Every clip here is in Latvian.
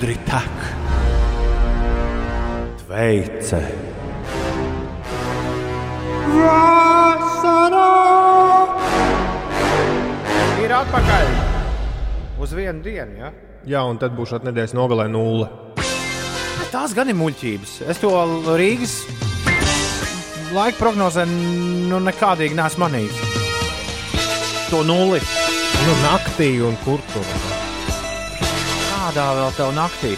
skaidri tek. Tveice. Ir atpakaļ uz vienu dienu. Ja? Jā, un tad būs nedēļas nogalē nulle. Tās gan ir muļķības. Es to Rīgas laika prognozē nu, nekādīgi neesmu manījis. To nulli. Nu, naktī un kur tur? Kādā vēl tev naktī?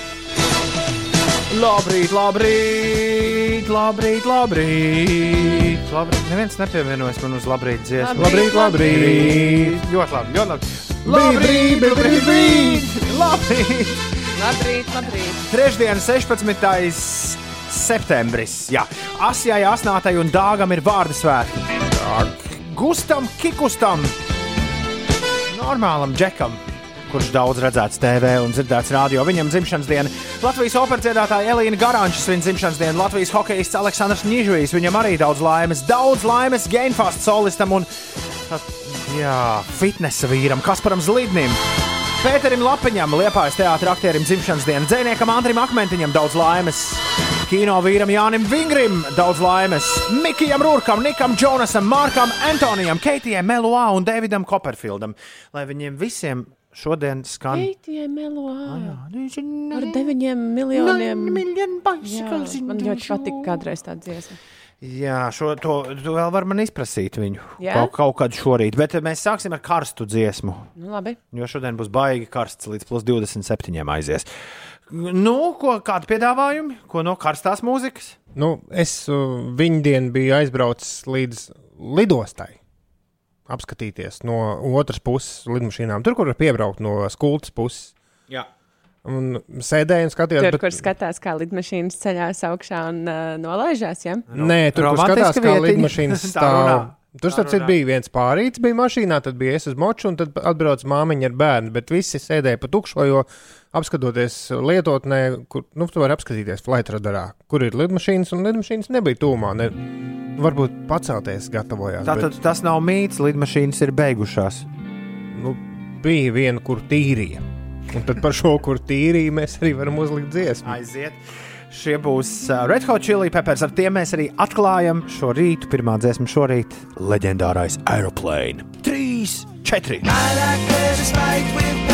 Labrīt, labrīt, labrīt, labrīt. labrīt. Neviens nepievienojas man uz labrīt dziesmu. Labrīt, labrīt! Ļoti labi, ļoti labi. Labrīt, labrīt, labrīt, labrīt. Labrīt, labrīt. Trešdiena, 16. septembris. Jā, Asijai, Asnātai un Dāgam ir vārdu svētki. Gustam, Kikustam, normālam džekam, kurš daudz redzēts TV un dzirdēts radio. Viņam dzimšanas diena. Latvijas operas dziedātāja Elīna Garančs svin dzimšanas dienu, Latvijas hokejists Aleksandrs Nižvijs. Viņam arī daudz laimes, daudz laimes Gainfast solistam un jā, fitnesa vīram Kasparam Zlidnim. Pēterim Lapiņam, Liepājas teātris aktierim dzimšanas diena, dziniekam Andrim Akmentiņam daudz laimes, kino vīram Jānim Vingrim daudz laimes, Mikijam Rūkam, Nikam Jonasam, Markam Antonijam, Keitijai Meluā un Davidam Koperfildam. Lai viņiem visiem šodien skan Keitijai Meloā. Ar Ar deviņiem miljoniem. miljonu Jā, man ļoti patika kādreiz tā dziesma. Jā, šo, to, to vēl var man izprasīt viņu Jā? kaut, kaut kad šorīt, bet mēs sāksim ar karstu dziesmu. Nu, labi. Jo šodien būs baigi karsts līdz plus 27 aizies. Nu, ko, kādi piedāvājumi? Ko no karstās mūzikas? Nu, es uh, viņu dienu biju aizbraucis līdz lidostai. Apskatīties no otras puses lidmašīnām, tur, kur var piebraukt no skultas puses. Jā. Un sēdēju un skatījos, Tur, kur skatās, kā lidmašīnas ceļās augšā un uh, nolaižās. Ja? Nē, tur, kur skatās, kā lidmašīnas stāv. Tur starp citu bija viens pārīts, bija mašīnā, tad bija es uz moču, un tad atbrauc māmiņa ar bērnu. Bet visi sēdēja pa tukšo, jo apskatoties lietotnē, kur nu, tu vari apskatīties flight radarā, kur ir lidmašīnas, un lidmašīnas nebija tūmā. Ne, varbūt pacelties gatavojās. Tātad tas nav mīts, lidmašīnas ir beigušās. bet, nu, bija viena, kur tīrīja. Un tad par šo, kur tīrīja, mēs arī varam uzlikt dziesmu. Aiziet. Šie būs uh, Red Hot Chili Peppers. Ar tiem mēs arī atklājam šo rītu. Pirmā dziesma šorīt - leģendārais Aeroplane. 3, 4. It's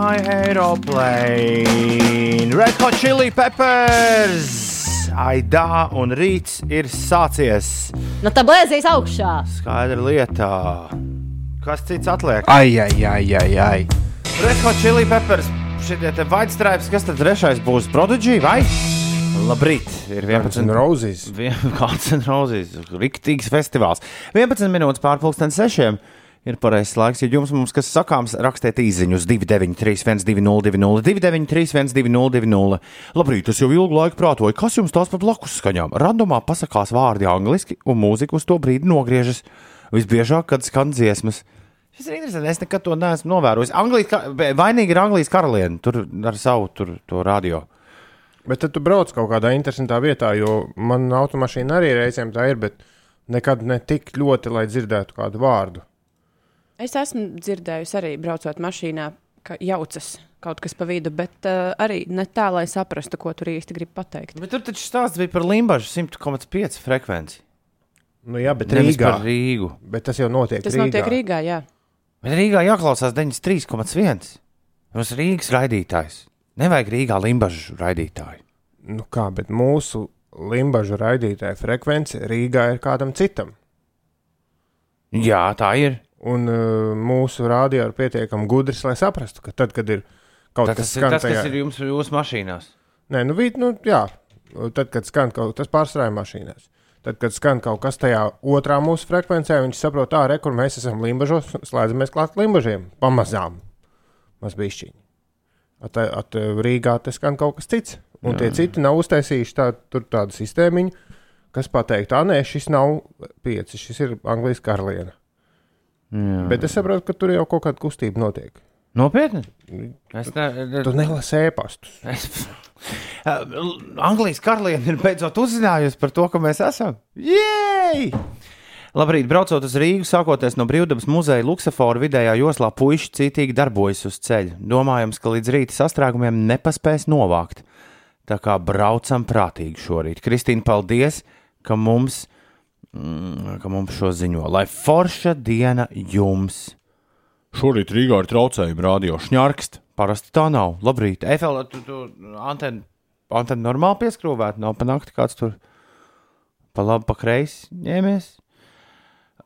my aeroplane. Red Hot Chili Peppers. Aidā un rīts ir sācies. Nu, tā blēzīs augšā. Skaidra lietā. Kas cits atliek? Ai, ai, ai, ai, ai. Red Hot Chili Peppers. Šitie te White Stripes, kas tad trešais būs? Prodigy vai? Labrīt, ir 11. Rozes. Kāds ir Rozes? Riktīgs festivāls. 11 minūtes pārpusdienas sešiem. Ir pareizs laiks, ja jums mums kas sakāms, rakstiet īsiņu uz 293, 202, 293, 202. Labrīt, es jau ilgu laiku prātoju, kas jums tās par blakus skaņām. Randomā pasakās vārdi angliski, un mūzika uz to brīdi nogriežas. Visbiežāk, kad skan dziesmas. Šis ir interesanti, es nekad to neesmu novērojis. Anglijas, vainīgi ir Anglijas karaliene, tur ar savu tur, to radio. Bet tad tu brauc kaut kādā interesantā vietā, jo man automašīna arī reizēm tā ir, bet nekad ne tik ļoti, lai dzirdētu kādu vārdu. Es esmu dzirdējusi arī braucot mašīnā, ka jaucas kaut kas pa vidu, bet uh, arī ne tā, lai saprastu, ko tur īsti grib pateikt. Bet tur taču stāsts bija par Limbaģu 100,5 frekvenci. Nu, jā, bet Nevis Rīgā. par Rīgu. Bet tas jau notiek Tas Rīgā. notiek Rīgā, jā. Bet Rīgā jāklausās 93,1. Mums ir Rīgas raidītājs. Nevajag Rīgā Limbaģu raidītāju. Nu kā, bet mūsu limbažu raidītāja frekvence Rīgā ir kādam citam. Jā, tā ir. Un uh, mūsu rādio ir pietiekami gudrs, lai saprastu, ka tad, kad ir kaut tas, kas tas, kas tajā- ir jums jūsu mašīnās. Nē, nu, vīt, nu, jā, tad, kad skan kaut kas pārstrādājums mašīnās. Tad, kad skan kaut kas tajā otrā mūsu frekvencē, viņš saprot, tā, re, kur mēs esam limbažos, slēdzamies klāt limbažiem. Pamazām. Maz bišķiņi. At, at Rīgā tas skan kaut kas cits. Un jā. tie citi nav uztaisījuši tā, tādu sistēmiņu, kas pateikt, ah, nē, šis nav pieci, šis ir Anglijas karaliene. Jā. Bet es saprotu, ka tur jau kaut kāda kustība notiek. Nopietni? Es ne, Tu nelasi ēpastus. Es... Anglijas karaliene ir beidzot uzzinājusi par to, ka mēs esam. Jej! Labrīt, braucot uz Rīgu, sākoties no Brīvdabas muzeja Luksafora vidējā joslā, puiši cītīgi darbojas uz ceļa. Domājams, ka līdz rīta sastrēgumiem nepaspēs novākt. Tā kā braucam prātīgi šorīt. Kristīna, paldies, ka mums, mm, ka mums šo ziņo. Lai forša diena jums! Šorīt Rīgā ir traucējumi, rādio šņārkst. Parasti tā nav. Labrīt, Efela, tu, tu antenu, antenu normāli pieskrūvēt, nav panākti kāds tur pa labi, pa kreisi ņēmies.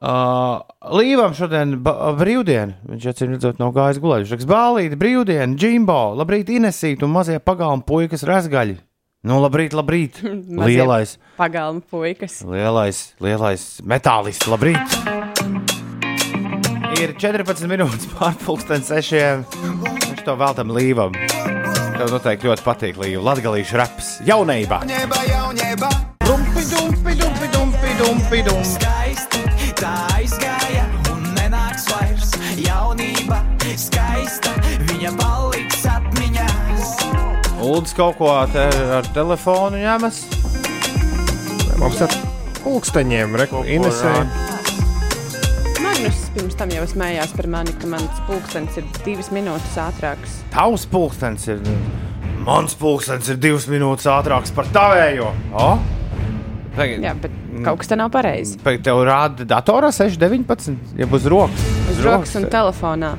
Uh, Līvam šodien brīvdiena. Viņš acīm redzot, nav gājis gulēt. Viņš raksta bālīti, brīvdiena, džimbo, labrīt, Inesīt un mazie pagalmu puikas razgaļi. Nu, labrīt, labrīt. Lielais, Pagalma puikas. lielais, lielais metālists, labrīt. Ir 14 minūtes pārpusdienas sešiem. Viņš to veltam līvam. Tev noteikti ļoti patīk līva. Latgalīšu reps jaunībā. Jaunība, jaunība, Dumpi, dumpi, dumpi, dumpi, dumpi, dumpi. Lūdzu, kaut ko te ar telefonu ņemas. Mums ar pulksteņiem, rāda? Magnus pirms tam jau smējās par mani, ka mans pulkstenis ir divas minūtes ātrāks. Tavs pulkstenis ir. Mans pulkstenis ir divas minūtes ātrāks par tavējo. O? Tagad, Jā, bet kaut kas te nav pareizi. Pēc tev rāda datorā 619, ja uz rokas. Uz rokas un telefonā.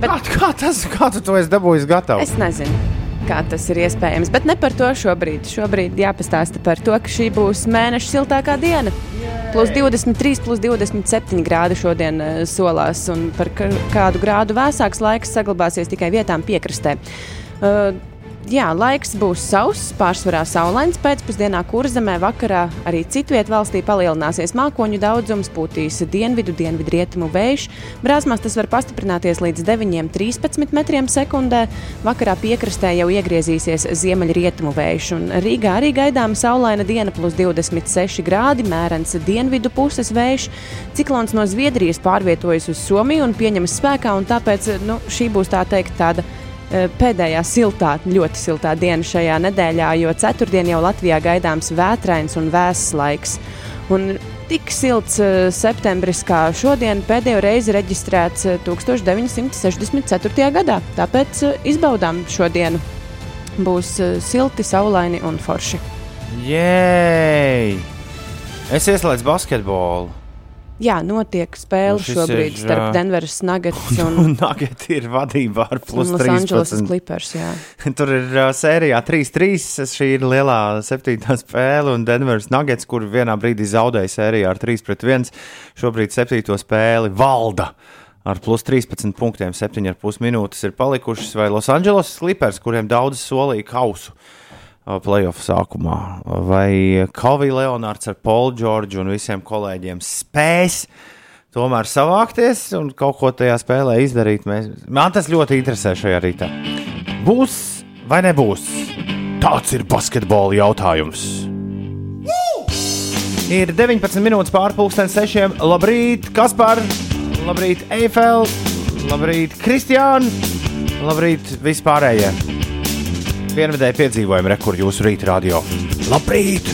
Kā, kā tas, kā tu to esi dabūjis gatavs? Es nezinu, kā tas ir iespējams, bet ne par to šobrīd. Šobrīd jāpastāsta par to, ka šī būs mēneša siltākā diena. Plus 23, plus 27 grādi šodien uh, solās, un par kādu grādu vēsāks laiks saglabāsies tikai vietām piekrastē. Uh, Jā, laiks būs sauss, pārsvarā saulains. Pēcpusdienā kurzemē vakarā arī citvietā valstī palielināsies mākoņu daudzums, pūtīs dienvidu, dienvidu rietumu vējš. Brāzmās tas var pastiprināties līdz 9,13 metriem sekundē. Vakarā piekrastē jau iegriezīsies ziemeļrietumu vējš. Un Rīgā arī gaidām saulaina diena, plus 26 grādi, mērens dienvidu puses vējš. Ciklons no Zviedrijas pārvietojas uz Somiju un pieņemas spēkā, un tāpēc nu, šī būs tā teikt tāda pēdējā siltā, ļoti siltā diena šajā nedēļā, jo ceturtdien jau Latvijā gaidāms vētrains un vēss laiks. Un tik silts eh, septembris kā šodien pēdējo reizi reģistrēts eh, 1964. gadā. Tāpēc eh, izbaudām šo dienu. Būs eh, silti, saulaini un forši. Jēj! Es ieslēdzu basketbolu. Jā, notiek spēle Nu, šobrīd ir, starp Denveras Nuggets un, Un Nageti ir vadībā ar plus un Los Angeles 13. Clippers. Jā. Tur ir uh, sērijā 3-3. Šī ir lielā septītā spēle, un Denveras Nuggets, kur vienā brīdī zaudēja sērijā ar 3-1, šobrīd septīto spēli valda. Ar plus 13 punktiem, 7,5 minūtes ir palikušas, vai Los Angeles Clippers, kuriem daudz solīja kausu uh, playoff sākumā, vai Kavija Leonards ar Paulu Čorģu un visiem kolēģiem spēs tomēr savākties un kaut ko tajā spēlē izdarīt. Mēs, man tas ļoti interesē šajā rītā. Būs vai nebūs? Tāds ir basketbola jautājums. Ir 19 minūtes pārpusdienas sešiem. Labrīt, Kaspar! Labrīt, Eifel! Labrīt, Kristiāna! Labrīt, vispārējie! Vienvidēji piedzīvojumi, rekur jūsu rīta radio. Labrīt!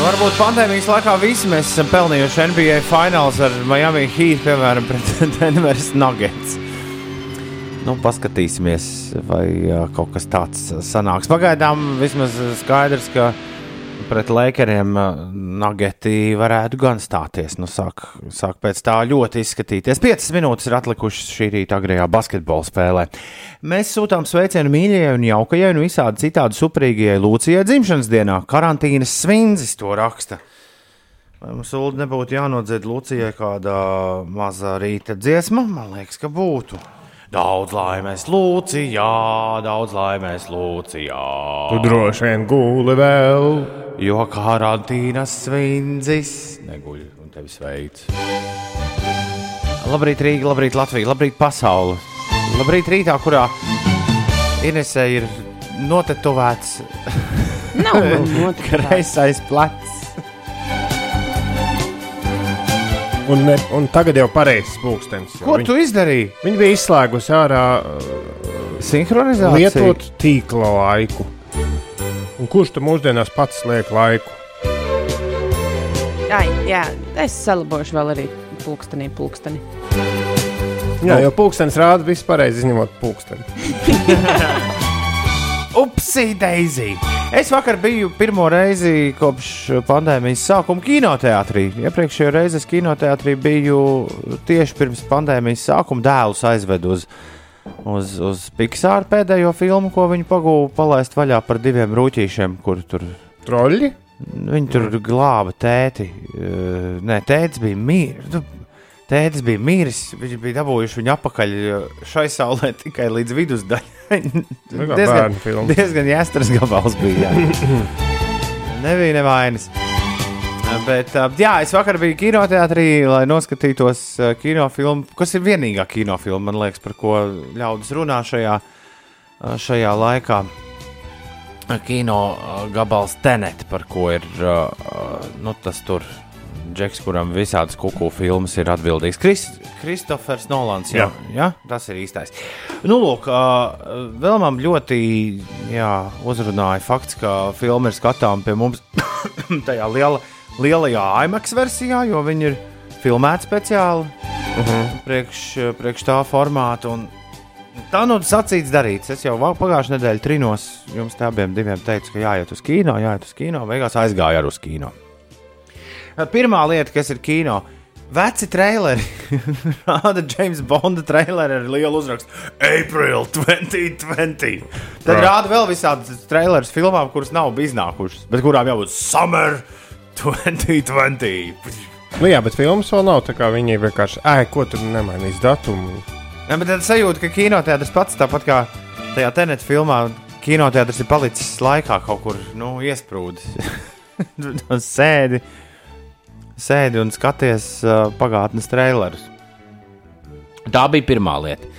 Varbūt pandēmijas laikā visi mēs esam pelnījuši NBA fināls ar Miami Heat, piemēram, pret Denveras Nuggets. Nu, paskatīsimies, vai kaut kas tāds sanāks. Pagaidām vismaz skaidrs, ka pret Lakeriem Nageti varētu gan stāties. Nu, sāk, sāk pēc tā ļoti izskatīties. 5 minūtes ir atlikušas šī rīta agrējā basketbola spēlē. Mēs sūtām sveicienu mīļajai un jaukajai un visādi citādi superīgajai Lūcijai dzimšanas dienā. Karantīnas svindzis to raksta. Vai mums Ulu nebūtu jānodzied Lūcijai kāda maza rīta dziesma? Man liekas, ka būtu. Daudz laimes Lūcijā, daudz laimes Lūcijā. Tu droši vien guli vēl. Jo karantīnas svindzis neguļ un tevi sveic. Labrīt, Rīga, labrīt, Latvija, labrīt, pasaule. Labrīt, rītā, kurā Inesē ir notetovēts Nav noticis. kreisais plecs. Un, ne, un tagad jau pareizs pulkstenis. Ko viņi, tu izdarīji? viņi bija izslēgusi ārā uh, Sinhronizācija. lietot tīkla laiku. Un kurš tam mūsdienās pats liek laiku? Ai, jā, es salabošu vēl arī pulkstenī, pulksteni. Jā, jo pulkstenis rāda pareizi, izņemot pulksteni. Upsi, Daisy! Es vakar biju pirmo reizi kopš pandēmijas sākuma kinoteātrī. Iepriekšējā reizē es kinoteātrī biju tieši pirms pandēmijas sākuma. Dēlus aizvedu uz, uz, uz Pixar pēdējo filmu, ko viņi pagūda palaist vaļā par diviem rūtīšiem, kur tur Troļļi? Viņi tur glāba tēti. Nē, tētis bija mīļš. Tētis bija mīļš. Viņš bija dabūjuši viņu apakaļ šai saulē tikai līdz vidusdaļai. Filma. diezgan jāstras gabals bija. Jā. Nebija nevainas. Bet, jā, es vakar biju kinoteātrī, lai noskatītos kinofilmu, kas ir vienīgā kinofilma, man liekas, par ko ļaudis runā šajā, šajā laikā kino gabals Tenet, par ko ir nu, tas tur. Džeks, kuram visādas kuku filmas ir atbildīgs. Kris, Kristofers Nolans. Jā. Jā, jā, tas ir īstais. Nu, lūk, vēl man ļoti jā, uzrunāja fakts, ka filma ir skatām pie mums tajā liela, lielajā IMAX versijā, jo viņi ir filmēti speciāli uh -huh. priekš, priekš tā formāta. Un, Tā nu sacīts, darīts. Es jau pagājušajā nedēļā trinos jums abiem diviem teicu, ka jāiet uz kino, jāiet uz kino. Beigās aizgāju arī uz kino. Pirmā lieta, kas ir kino, veci traileri. Rāda James Bonda traileri ar lielu uzrakstu April 2020. Tad Right. rāda vēl visādas trailerus filmām, kuras nav iznākušas, bet kurām jābūt Summer 2020. Nu, jā, bet filmas vēl nav. Viņi vienkārši, ej, ko tur nemainīs datumu. Jā, bet tad sajūta, ka kinoteātris pats tāpat kā tajā teneta filmā, kinoteātris ir palicis laikā kaut kur nu, iesprūdis. Sēdi, sēdi un skaties uh, pagātnes trailerus. Tā bija pirmā lieta.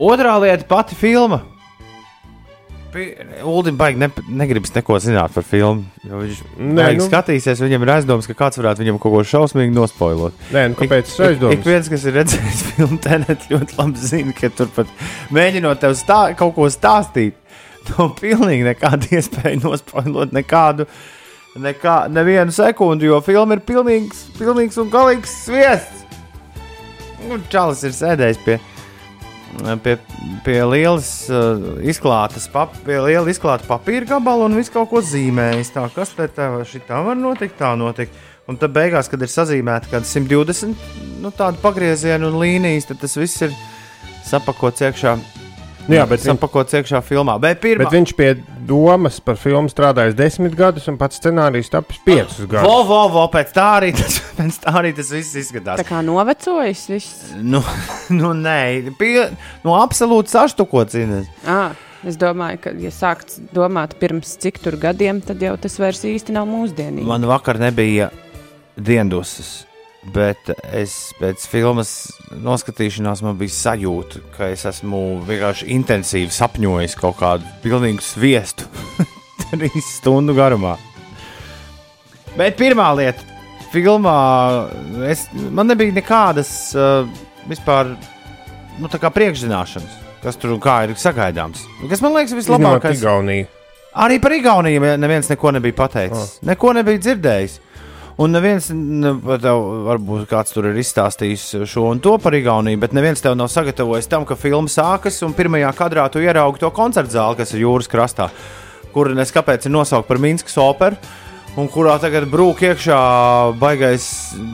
Otrā lieta - pati filma. Ulim baigi ne, negribas neko zināt par filmu. jo Viņš Nē, nu- skatīsies, viņam ir aizdoms, ka kāds varētu viņam kaut ko šausmīgi nospoilot. Nē, nu, kāpēc tas Ik- Ik aizdomas? viens, kas ir redzējis filmu Tenet, ļoti labi zina, ka tur pat mēģinot tev stā, kaut ko stāstīt, nav pilnīgi nekāda iespēja nospoilot nekādu, nekā, nevienu sekundi, jo filma ir pilnīgs, pilnīgs un galīgs sviests. Un Čalis ir sēdējis pie, pie, pie lielas uh, izklātas, pap, pie liela izklāta papīra gabala un visu kaut ko zīmējis. Tā, kas te tā, tā var notikt, tā notikt. Un tad beigās, kad ir sazīmēta kaut kāda 120 nu, tādu pagriezienu un līnijas, tad tas viss ir sapakots iekšā. Jā, bet, viņ, sapakots iekšā filmā. Bet pirmā, bet viņš pie domas par filmu strādājis desmit gadus, un pats scenārijs tapis piecus gadus. vo, vo, vo, pēc tā arī tas, pēc tā arī tas viss izskatās. Tā kā novecojis viss. Nu, nu nē, pie, nu, absolūti saštukots. Ines. À, es domāju, ka, ja sākts domāt pirms cik tur gadiem, tad jau tas vairs īsti nav mūsdienīgi. Man vakar nebija diendusas, bet es pēc filmas noskatīšanās man bija sajūta, ka es esmu vienkārši intensīvi sapņojis kaut kādu pilnīgu sviestu trīs stundu garumā. Bet pirmā lieta, filmā es, man nebija nekādas uh, vispār nu, priekšzināšanas. Kas tur ir sagaidāms? Kas man liekas vislabākais? Arī par Igauniju neviens neko nebija pateicis. Oh. Neko nebija dzirdējis. Un neviens, ne, tev, varbūt kāds tur ir izstāstījis šo un to par Igauniju, bet neviens tev nav sagatavojis tam, ka filma sākas un pirmajā kadrā tu ieraugi to koncertu zāli, kas ir jūras krastā, kur nes kāpēc ir nosaukt par Minskas operu. Un kurā tagad brūk iekšā baigais,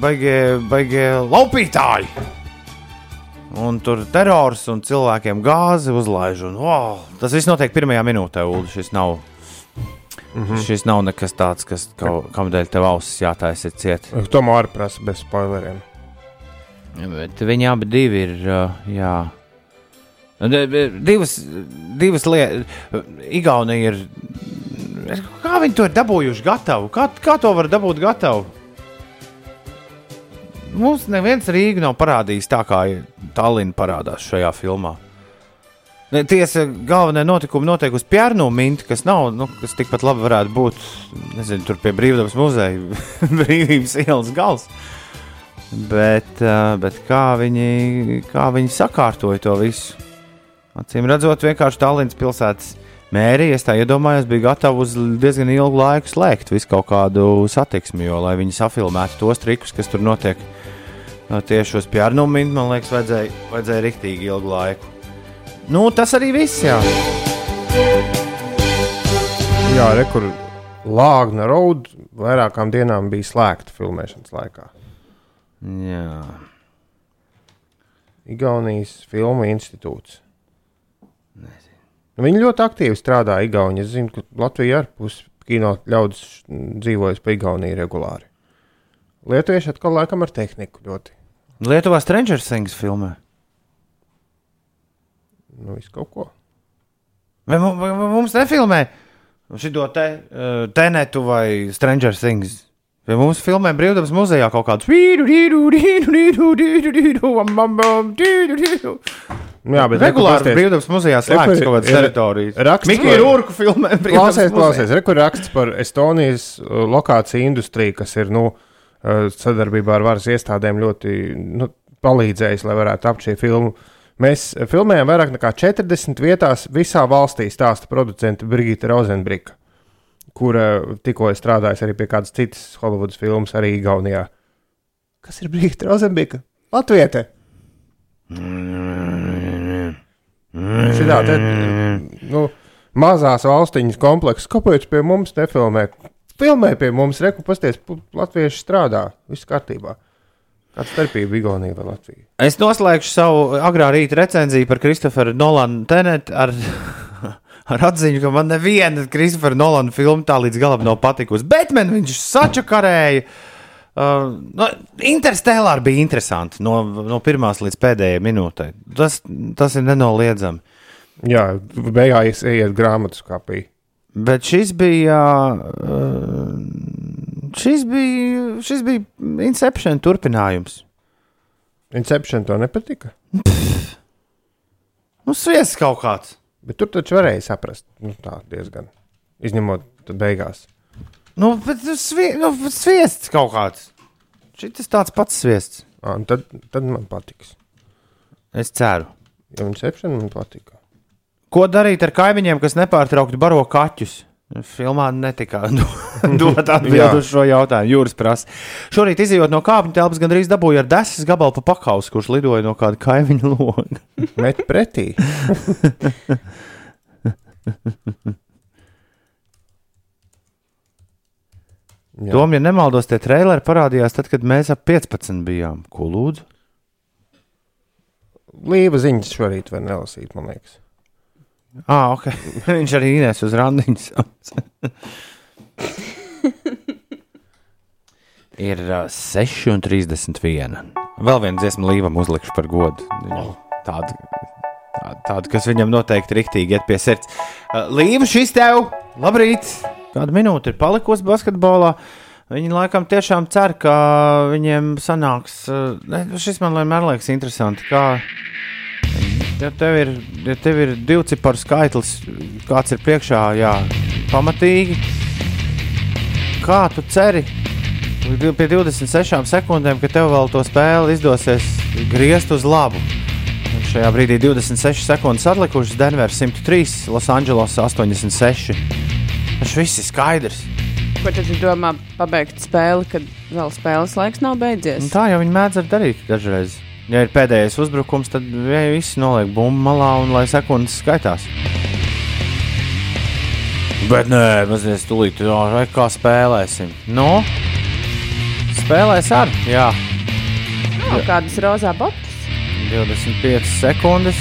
baigie, baigie laupītāji. Un tur terors un cilvēkiem gāzi uzlaiž. Un, wow, tas viss notiek pirmajā minūtē, Ulu. Šis nav, mm -hmm. šis nav nekas tāds, kas kaut kādēļ tev ausis jātaisa ciet. Tomēr prasa bez spoileriem. Bet viņi abi divi ir. uh, Jā. D- Divas, divas lietas. Igaunija ir. Kā viņi to ir dabūjuši gatavu? Kā, kā to var dabūt gatavu? Mums neviens Rīgā nav parādījis tā, kā Tallinn parādās šajā filmā. Tiesa, galvenie notikumi notiek uz Pjērnu minti, kas nav, nu, kas tikpat labi varētu būt, nezinu, tur pie Brīvdabas muzeja, Brīvības ielas gals. Bet, uh, bet kā, viņi, kā viņi sakārtoja to visu? Acīm redzot, vienkārši Tallinas pilsētas mērija, es tā iedomājos, bija gatava uz diezgan ilgu laiku slēgt visu kaut kādu satiksmi, jo, lai viņi safilmētu tos trikus, kas tur notiek no tieši uz pjārnumu, man liekas, vajadzēja, vajadzēja riktīgi ilgu laiku. Nu, tas arī viss, jā. Jā, rekur Lāgna Road vairākām dienām bija slēgta filmēšanas laikā. jā. Igaunijas Filmu institūts. Nu, Viņi ļoti aktīvi strādā Igaunijā. Es zinu, ka Latvija ar pusi kino ļaudis dzīvojas pa Igauniju regulāri. Lietuvieši atkal laikam ar tehniku ļoti. Lietuvā Stranger Things filmē. Nu, visu kaut ko. Vai, vai, vai mums nefilmē šo te, uh, tenetu vai Stranger Things? Vai mums filmē brīvdabas muzejā kaut kādus Nu, Jā, bet regulāri brīvdabas muzejā slēgts ir- kaut kādas ir teritorijas. Mikls par- Rūrku filmē Klausies, klausies. Rekur raksts par Estonijas uh, lokāciju industriju, kas ir nu, uh, sadarbībā ar varas iestādēm ļoti nu, palīdzējis, lai varētu tapt šī filma. Mēs filmējam vairāk nekā 40 vietās visā valstī, stāsta producente Brigita Rozenbrika, kura tikko ir strādājusi arī pie kādas citas Holivudas filmas, arī Igaunijā. Kas ir Brigita Rozenbrika? Latviete! Šitā te, nu, mazās valstiņas komplekss, kāpēc pie mums nefilmē? Filmē pie mums, reku pasties, latvieši strādā, viss kārtībā. Kāda starpība Igaunija vai Latvija? Es noslēgšu savu agrā rīta recenziju par Kristoferu Nolanu Tenetu ar, ar atziņu, ka man neviena Kristofera Nolana filma tā līdz galam nav patikusi. Bet man viņš sačakarēja. Uh, no, Interstellāri bija interesanti no, no pirmās līdz pēdējai minūtei. Tas, tas ir nenoliedzami. Jā, beigās iet grāmatu skapī. Bet šis bija. Šis bija, šis bija Inception turpinājums. Inception to nepatika, Nu, sviests kaut kāds. bet tur taču varēja saprast, nu, tā diezgan. Izņemot beigās. Nu, bet svie, nu, sviests kaut kāds. Šis tāds pats sviests. À, tad, tad man patiks. Es ceru. Jo Inception man patika. Ko darīt ar kaimiņiem, kas nepārtraukti baro kaķus? Filmā netika dot atbildi uz šo jautājumu. Jūras prasa. Šorīt, izjūt no kāpņu telpas, gandrīz dabūju ar desmit gabalu pa pakausu, kurš lidoja no kāda kaimiņa loga. Met pretī. Tom, ja nemaldos, tie traileri parādījās tad, kad mēs ap 15 bijām. Ko lūdzu? Līva ziņas šorīt var nelasīt, man liekas. Ah, ok. Viņš arī ines uz randiņas. Ir uh, 6,31. Vēl viena dziesma līvam uzlikšu par godu. Tādu, tādu, tādu kas viņam noteikti riktīgi iet pie sirds. Uh, Līva, šis tev! Labrīt! Kāda minūte ir palikusi basketbolā? Viņi laikam tiešām cer, ka viņiem sanāks. Uh, šis man vienmēr liekas interesanti. Kā, Ja tev ir, ja tev ir divu ciparu skaitlis, kāds ir priekšā, jā, pamatīgi. Kā tu ceri pie 26 sekundēm, ka tev vēl to spēli izdosies griezt uz labu? Un Šajā brīdī 26 sekundes atlikušas, Denveras 103, Losandželos 86. Tas viss ir skaidrs. Ko tad tu domā pabeigt spēli, kad vēl spēles laiks nav Un beidzies? tā jau viņi mēdz arī darīt dažreiz. Ja ir pēdējais uzbrukums, tad viņi visi noliek bumbu malā un lai sekundes skaitās. Bet nē, mazliet stulīt, jā, kā spēlēsim. Nu, spēlēs ar, jā, Nav kādas rozā botas. 25 sekundes.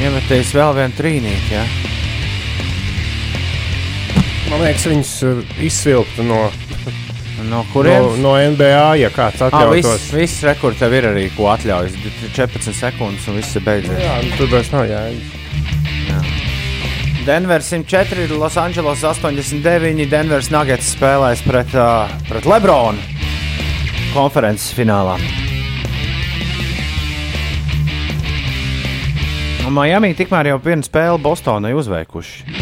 Iemetīs vēl vienu trīnīti, jā. Man liekas, viņas uh, izsvilptu no, No no, no NBA, ja kāds Ah, viss, atļautos. viss rekords tev ir arī, ko atļaujas. 14 sekundes un viss ir beidzies. Jā, nu, tur vairs nav jēgas. Denveras 104, Losandželos 89. Denveras Nuggets spēlēs pret, uh, pret Lebronu konferences finālā. Miami tikmēr jau vienu spēli Bostonai uzveikuši.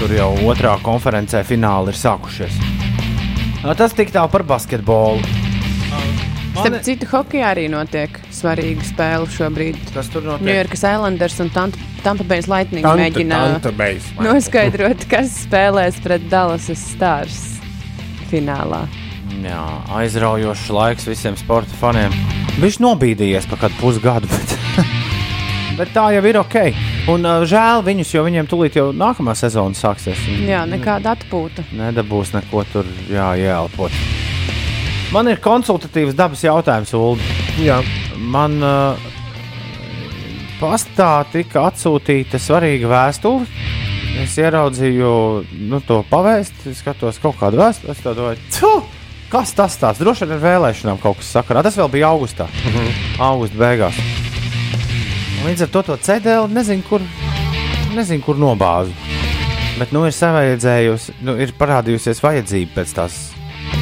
Tur jau otrā konferencē fināli ir sākušies. Nu, Tas tik tālu par basketbolu. Starp citu, hokeja arī notiek svarīga spēle šobrīd. Kas tur notiek? Ņujorkas Islanders un Tampa Bay Lightning Tanta- mēģina tanta noskaidrot, kas spēlēs pret Dallas Stars finālā. Jā, aizraujošs laiks visiem sporta faniem. Viņš nobīdījies pa kādu pusgadu, bet, bet tā jau ir ok. Un uh, žēl viņus, jo viņiem tūlīt jau nākamā sezona sāksies. un Jā, nekāda atpūta. Nedabūs neko tur jā, jāelpot. Man ir konsultatīvs dabas jautājums, Ulu. Jā, Man uh, pastā tika atsūtīta svarīga vēstule. Es ieraudzīju nu, to pavēstu, skatos kaut kādu vēstuli. Es domāju, "Tfu, kas tas tāds? Droši vien ar vēlēšanām kaut kas sakarā. Tas vēl bija augustā, mm -hmm. augusta beigās. Līdz ar to to cedēlu nezinu, kur, nezinu, kur nobāzu. Bet nu ir savaidzējusi, nu, ir parādījusies vajadzība pēc tās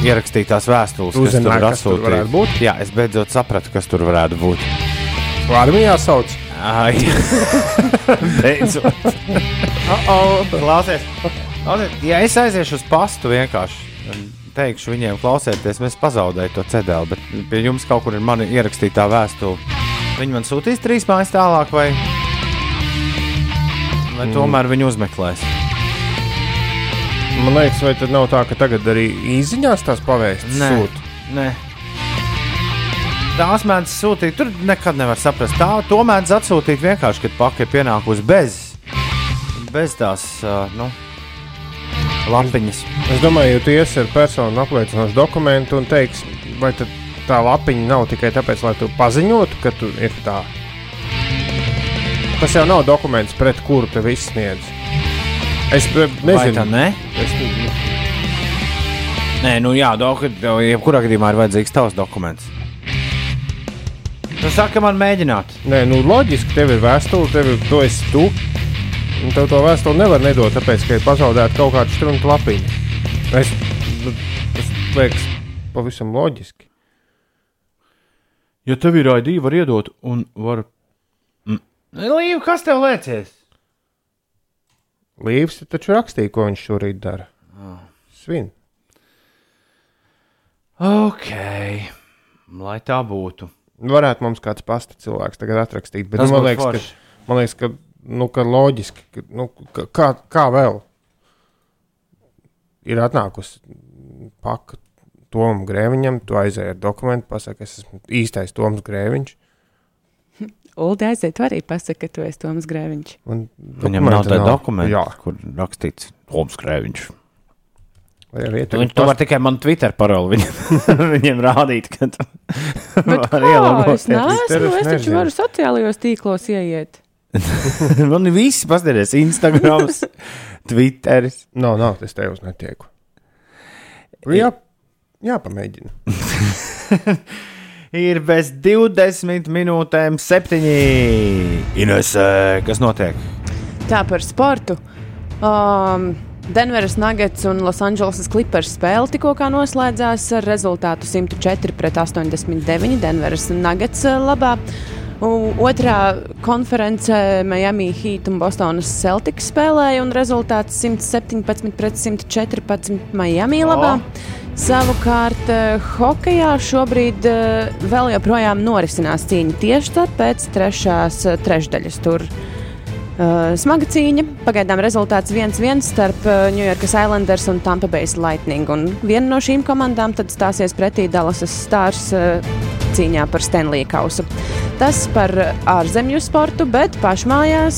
ierakstītās vēstules, kas tur Uzzināji, ir kas tur varētu būt? Jā, es beidzot sapratu, kas tur varētu būt. armijā sauc. Ai, beidzot. Oh, Klausies, klausies, ja es aiziešu uz pastu vienkārši. Teikšu viņiem, klausieties, mēs pazaudējām to cedēlu, bet pie jums kaut kur ir mana ierakstītā vēstule. Viņi man sūtīs trīs mājas tālāk, vai, vai tomēr viņi uzmeklēs. Man liekas, vai tad nav tā, ka tagad arī īsiņās tās pavēstas sūta? Nē. Tās mēdz sūtīt, tur nekad nevar saprast. Tā to mēdz atsūtīt vienkārši, kad pakaļ pienākusi bez, bez tās uh, nu, lapiņas. Es domāju, ja tu iesi ar personu apliecinošu dokumentu un teiksi, vai tad tā lapiņa nav tikai tāpēc, lai tu paziņotu, ka tu ir tā. Tas jau nav dokuments, pret kuru te viss sniedz. Es eh, tā nezinu, ne? es, Nē, nu jā, doku, jebkurā gadījumā ir vajadzīgs tavs dokuments. Tu saki, man mēģināt. nē, nu, loģiski, tev ir vēstule, tev ir tu esi tu. Un tev to vēstuli nevar nedot, tāpēc, ka ir pazaudēta kaut kāda strunka lapiņa. Es, nu, tas liekas pavisam loģiski. Ja tev ir ID, var iedot un var. Mm. Līva, kas tev liecies? Līvs taču rakstīja, ko viņš šorīt dara. Svin. Ok, lai tā būtu. Varētu mums kāds pasta cilvēks tagad atrakstīt, bet nu, man, liekas, ka, man liekas, ka, nu, ka loģiski, ka, nu, ka, kā, kā vēl ir atnākusi paka Tomam Grēviņam, tu aizēji ar dokumentu, pasaki, es esmu īstais Toms Grēviņš. Uldi aiziet, tu arī pasaki, ka tu esi Toms Grēviņš. Man Viņam nav tāda dokumenta, Jā, kur rakstīts Toms Krēviņš. vai arī Tu, viņ, tu vari tikai man Twitter paroli viņam, viņam rādīt, ka tu Bet vari ielogos. Es neesmu, es es taču varu sociālajos tīklos ieiet. Man ir visi paskatieties, Instagram, Twitter. Nav, nav, es tev uz netieku. Jā, jāpamēģina. Ir bez 20 minūtēm, 7. Inesē, kas notiek? Tā par sportu. Um, Denveras Nuggets un Losandželosas Clippers spēle tikko noslēdzās ar rezultātu 104 pret 89 Denveras Nuggets uh, labā. Otrā konferencē Miami Heat un Bostonas Celtics spēlēja, un rezultāts 117 pret 114 Miami labā. Savukārt, eh, hokeja šobrīd eh, vēl joprojām norisinās cīņa tieši pēc trešās eh, trešdaļas. Tur Uh, smaga cīņa. Pagaidām rezultāts 1-1 starp uh, New York Islanders un Tampa Bay Lightning. Un viena no šīm komandām tad stāsies pretī Dallas Stars uh, cīņā par Stanley kausu. Tas par ārzemju sportu, bet pašmājās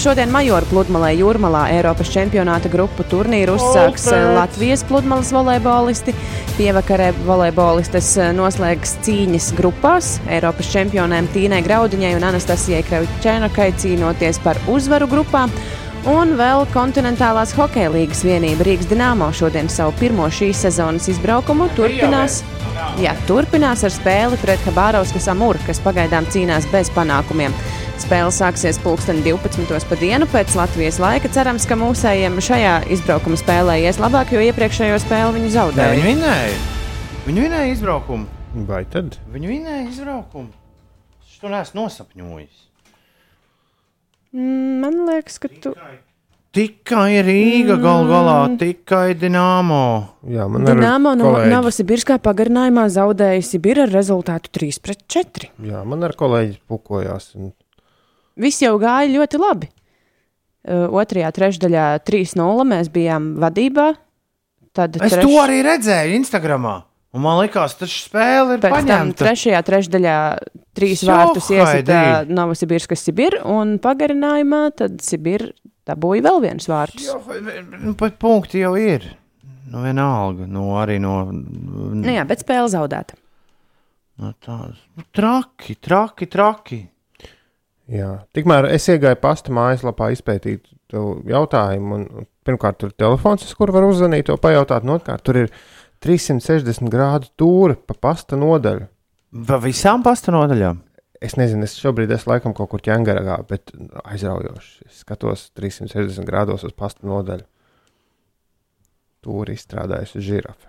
šodien Majoru pludmalē Jūrmalā Eiropas čempionāta grupu turnīru uzsāks uh, Latvijas pludmales volejbolisti. Pievakarē volejbolistes noslēgs cīņas grupās. Eiropas čempionēm Tīnai Graudiņai un Anastasijai Kraučēnakai cīnoties par uzvaru grupā. Un vēl kontinentālās hokeja līnijas vienība Rīgas Dienāmo šodien savu pirmo šīs sezonas izbraukumu turpinās. Jā, turpinās ar spēli pret Habārauskas Amūru, kas pagaidām cīnās bez panākumiem. Spēle sāksies pulksten 12. pa dienu pēc Latvijas laika. Cerams, ka mūsējiem šajā izbraukuma spēlē ies labāk, jo iepriekšējo spēli viņi Nē, zaudēja. viņi vinēja. Viņi vinēja izbraukumu. Vai tad? Viņi vinēja izbraukumu. Es to neesmu nosapņojis. Mm, Man liekas, ka tu. Tikai Rīga gal galā, tikai Dienāmo. Jā, man ir Dienāmo no Novosibirskā pagarinājumā zaudēja Sibira ar rezultātu 3 pret 4. Jā, man ar kolēģi pukojās. Un, Viss jau gāja ļoti labi. Uh, otrajā trešdaļā 3-0 mēs bijām vadībā. Tad Es to arī redzēju Instagramā. Un man liekas, tas spēle ir Pēc tam paņemta. trešajā trešdaļā trīs Jo, vārtus iesita Haidī. Novosibirska Sibir, un pagarinājumā tad Sibir dabūja vēl viens vārtus. Jo, nu, pat punkti jau ir. Nu, vienalga, nu, arī no. Nu jā, bet spēle zaudēta. no tās. Nu, traki, traki, traki. jā. Tikmēr es iegāju pasta mājaslapā izpētīt to jautājumu. Un, pirmkārt, tur ir telefons, uz kuru var uzzvanīt, to pajautāt. un Otrkārt, tur ir 360 grādu tūri pa pasta nodaļu. Pa visām pasta nodaļām. Es nezinu, es šobrīd esmu laikam kaut kur ķēngarā, bet aizraujoši. Es skatos 360 grādos uz pasta nodaļu. Tur izstrādājusi žirafe.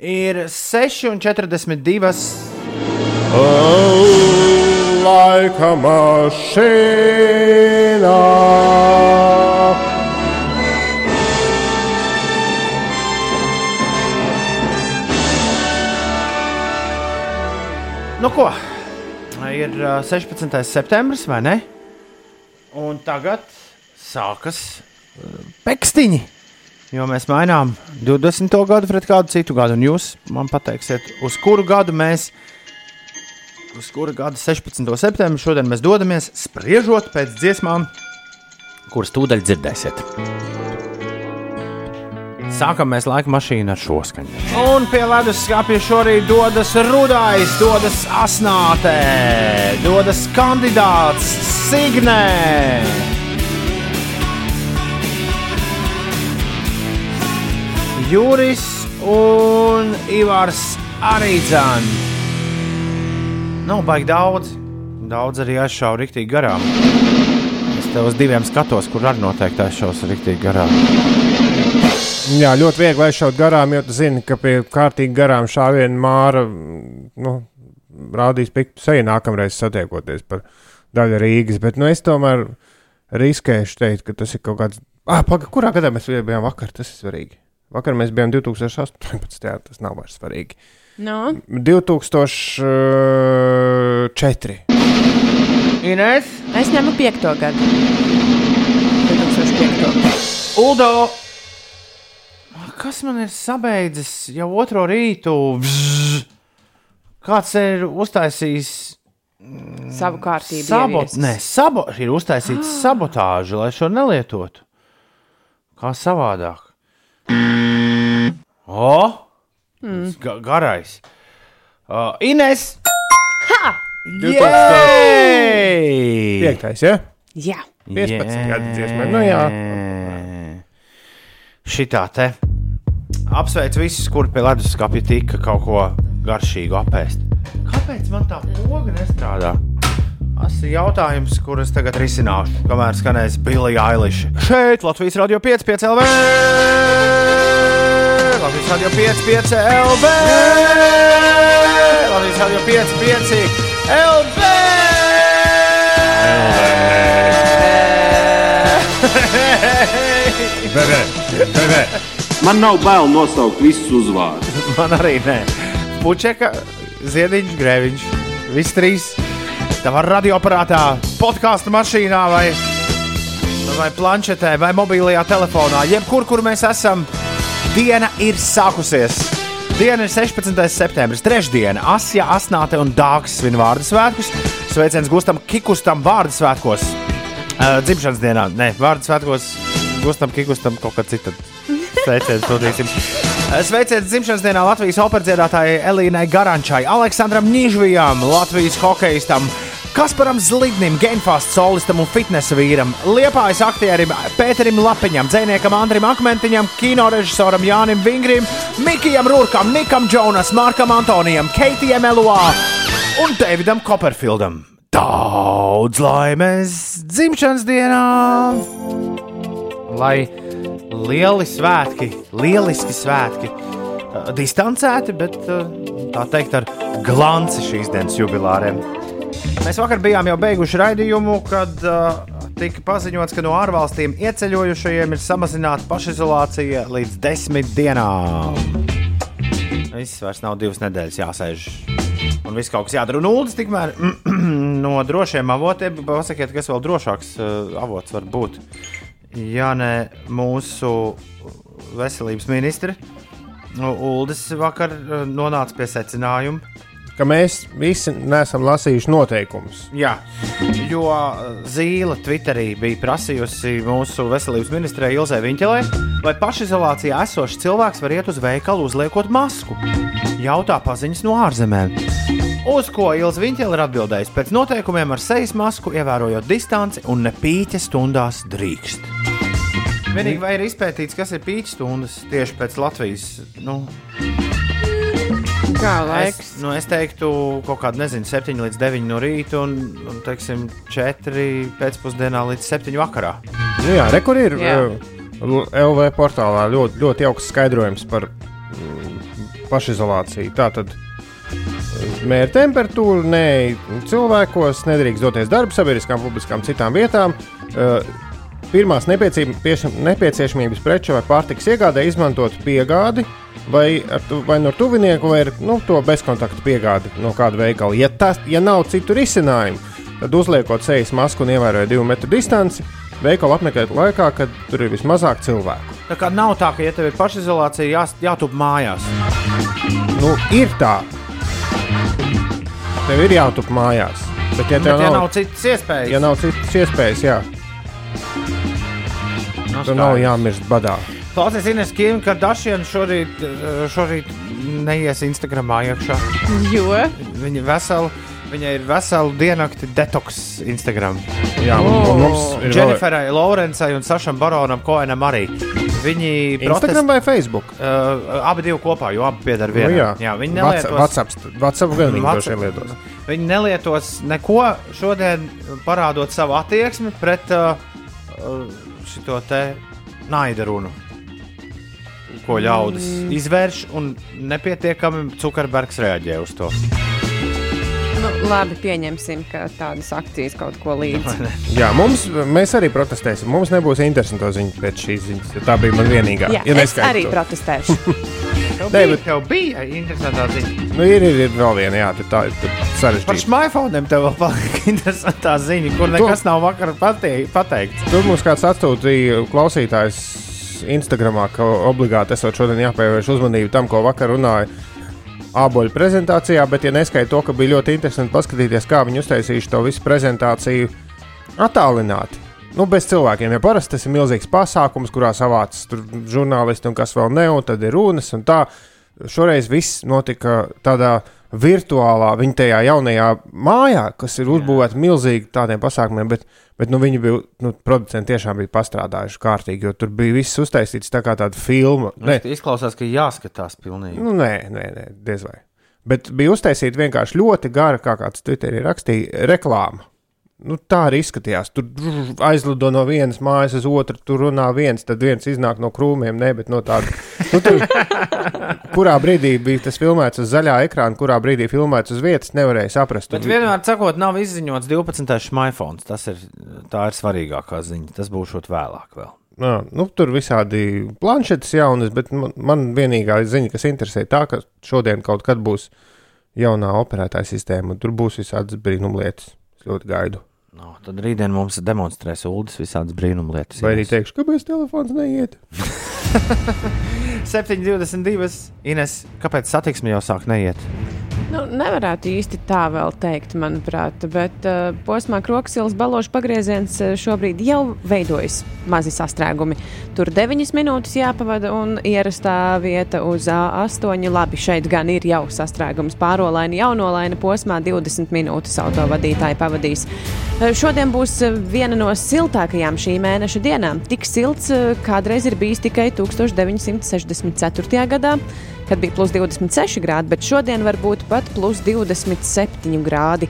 Ir 6,42. Laika mašīnā. Nu, ko? Ir uh, 16. septembris, vai ne? Un tagad sākas pekstiņi. Jo mēs mainām 20. gadu pret kādu citu gadu. Un jūs man pateiksiet, uz kuru gadu mēs, uz kuru gadu 16. septembrī šodien mēs dodamies, spriežot pēc dziesmām, kuras tūdaļ dzirdēsiet. Sākam mēs laika mašīnu ar šo skaņu. Un pie ledus skāpja šorīt dodas rudais, dodas asnātē, dodas kandidāts Signē. Juris un Ivars arī dzēn. Nav baigi daudz. Daudz arī aizšāva rīktīgi garām. Es tev uz diviem skatos, kur arī noteikti aizšaus rīktīgi garām. Jā, ļoti viegli aizšaut garām, jo tu zini, ka pie kārtīgi garām šāviena māra nu, rādīs piktu seju nākamreiz satiekoties par daļu Rīgas. Bet nu, es tomēr riskēšu teikt, ka tas ir kaut kāds. Ah, paga, kurā gadā mēs bijām vakar? Tas ir svarīgi. Vakar mēs bijām 2018. Jā, tas nav vairs svarīgi. No, 2004. Ines, es ņemu piekto gadu. 2005. Uldo! Kas man ir sabeidzis jau otro rītu? Bzz. Kāds ir uztaisījis Savu kārtību. Sabot, nē, sabo, ir uztaisīts sabotāžu, lai šo nelietotu. Kā savādāk? O! Mm. Ga garais. Uh, Ines! Ha! Jej! Piektais, ja? Jā, 15 gadu dziesmai, nu jā. Šitā te. Apsveic visus, kuri pie leduskapja tika kaut ko garšīgu apēst. Kāpēc man tā poga nestrādā? Tas ir jautājums, kurus tagad risināšu, kamēr skanēs Bilija Eiliša. Šeit Latvijas radio 5, 5 LV! Latvijas radio 5, 5 LV! Latvijas radio 5, 5 LV! Bebē, bebē. Man nav bail nosaukt visus uzvārdus. Man arī nē. Puķeka, Ziediņš, Grēviņš. Visi trīs. Tavā radioaparātā, podkāstu mašīnā vai, vai planšetē vai mobilajā telefonā. Jebkur, kur mēs esam, diena ir sākusies. Diena ir 16. septembris, trešdiena. Asija, Asnāte un Dārgs svin vārdu svētkus. Sveiciens Gustam Kikustam vārdu svētkos. Uh, dzimšanas dienā, nē, vārdu svētkos Gustam Kikustam kaut kā citam. Sveiciens sūtīsim. Sveiciens dzimšanas dienā Latvijas operdziedātājai Elīnai Garančai, Aleksandram Nīžvijam, Latvijas hokeistam, Kasparam Zlignim, Genfast solistam un fitnesa vīram, Liepājas aktierim Pēterim Lapiņam, dzēniekam Andrim Akmentiņam, kinorežisoram Jānim Vingrim, Mikijam Rūrkam, Nikam Džonas, Markam Antonijam, Keitijam Eluā un Davidam Copperfieldam. Daudz laimes dzimšanas dienā! Lai lieli svētki, lieliski svētki, uh, distancēti, bet uh, tā teikt ar glanci šīs dienas jubilāriem. Mēs vakar bijām jau beiguši raidījumu, kad uh, tika paziņots, ka no ārvalstīm ieceļojušajiem ir samazināta pašizolācija līdz desmit dienām. Viss vairs nav divas nedēļas jāsēž. Un viss kaut kas jādara. Un Ulas tikmēr no drošiem avotiem pasakiet, kas vēl drošāks uh, avots var būt. Ja ne mūsu veselības ministre, Ulas vakar uh, nonāca pie secinājuma, Ka mēs visi neesam lasījuši noteikumus. Jā, jo Zīle Twitterī bija prasījusi mūsu veselības ministrei Ilzai Viņķelē, vai pašizolācijā esošs cilvēks var iet uz veikalu uzliekot masku. Jautā paziņas no ārzemēm. Uz ko Ilza Viņķele ir atbildējusi? Pēc noteikumiem ar sejas masku, ievērojot distanci un ne pīķa stundās drīkst. Vienīgi vai ir izpētīts, kas ir pīķa stundas tieši pēc Latvijas? Nu, Kā Es, laiks? nu, es teiktu, kaut kāda, nezinu, 7 līdz 9 no rīta un, un teiksim, 4 pēcpusdienā līdz 7 vakarā. Nu, jā, re, kur ir Jā. uh, LV portālā ļoti, ļoti jauks skaidrojums par mm, pašizolāciju. Tā mēra temperatūra, ne cilvēkos, nedrīkst doties darba, sabiedriskām, publiskām, citām vietām. Uh, Pirmās nepieciešam- nepieciešamības preču vai pārtikas iegādē izmantot piegādi vai, vai no tuvinieku, vai ar nu, to bezkontaktu piegādi no kāda veikala. Ja, tas, ja nav citu risinājumu, tad uzliekot sejas masku un ievērojot divu metru distanci, veikalu apmeklēt laikā, kad tur ir vismazāk cilvēku. Tā kā nav tā, ka, ja tev ir pašizolācija, jā, jātup mājās. Nu, ir tā. Tev ir jātup mājās. Bet, ja Bet, tev ja nav, nav citas iespējas, ja nav citas iespējas, jā, nu, tad nav jāmirst badā. Klausies, Ines, Kim, ka Dašiena šorīt, eh, šorīt neies Instagramā iekšā. Jo Viņa, veselu, viņa ir veselu diennakti detoks Instagram. Jā, un, un mums ir vēl Dženiferai, Lorencai un Sašam Baronam Koenam arī. Viņi Instagram vai Facebook? Uh, abi divi kopā, jo abi pieder Nu, vienam. jā, jā, viņi nelietos, WhatsApp, WhatsApp gan viņi droši vien lietos. viņi nelietos neko šodien, parādot savu attieksmi pret uh, uh, šo te naida runu. Ko ļaudis mm. izvērš, un nepietiekami Zuckerbergs reaģē uz to. Nu, labi pieņemsim, ka tādas akcijas kaut ko līdzi. Jā, mums, mēs arī protestēsim. Mums nebūs interesantu ziņu pēc šīs ziņas. jo Tā bija man vienīgā. Jā, ja es arī to. protestēšu. Tev Nē, bija, bet- tev bija interesantā ziņa. Nu, ir, ir, ir vēl viena, jā, tā ir tur Par sarežģīta. smartphone tev vēl palika interesantā ziņa, kur nekas nav vakar patei- pateikts. Tur mums kāds atsūtīja klausītājs Instagramā, ka obligāti esot šodien jāpievērš uzmanību tam, ko vakar runāja āboļu prezentācijā, bet, ja neskaidro to, ka bija ļoti interesanti paskatīties, kā viņi uztaisījuši to visu prezentāciju attālināti. Nu, bez cilvēkiem, jo parasti tas ir milzīgs pasākums, kurā savāc tur žurnālisti un kas vēl ne, un tad ir runas un tā. Šoreiz viss notika tādā virtuālā, viņa tajā jaunajā mājā, kas ir uzbūvēta milzīgi tādiem pasākumiem, bet, bet nu, viņi bija, nu, producenti tiešām bija pastrādājuši kārtīgi, jo tur bija viss uztaisīts tā kā tāda filma. Ne, Izklausās, ka jāskatās pilnīgi. nu, nē, nē, nē diez vai. Bet bija uztaisīta vienkārši ļoti gara, kā kāds Twitterī rakstīja, reklāma. Nu, tā arī izskatījās. Tur aizlido no vienas mājas uz otru, tur runā viens, tad viens iznāk no krūmiem. Nē, bet no tāda. Nu, tur, kurā brīdī bija tas filmēts uz zaļā ekrāna, kurā brīdī filmēts uz vietas, nevarēja saprast. Bet vienmēr sakot, nav izziņots 12. smartphone. Tas ir, tā ir svarīgākā ziņa. Tas būs vēlāk. Vēl. Jā, nu, tur visādi planšetes jaunas, bet man, man vienīgā ziņa, kas interesē, tā, ka šodien kaut kad būs jaunā operētāja sistēma, un tur būs visādas brīnumlietas. Es ļoti gaidu. No, tad rītdien mums demonstrēs ULDS visādas brīnumlietas. Vai arī teikšu, kāpēc telefons neiet? 7,22. Ines, kāpēc satiksme jau sāk neiet? Nu, nevarētu īsti tā vēl teikt, manuprāt, bet uh, posmā Kroksilas balāžas pagrieziens uh, šobrīd jau veidojas mazi sastrēgumi. Tur 9 minūtes jāpavada un ierastā vieta uz A8. Labi, šeit gan ir jau sastrēgums pārolaina, jaunolaina posmā 20 minūtes autovadītāji pavadīs. Uh, šodien būs viena no siltākajām šī mēneša dienām. Tik silts uh, kādreiz ir bijis tikai 1964. gadā kad bija plus 26 grādi, bet šodien var būt pat plus 27 grādi.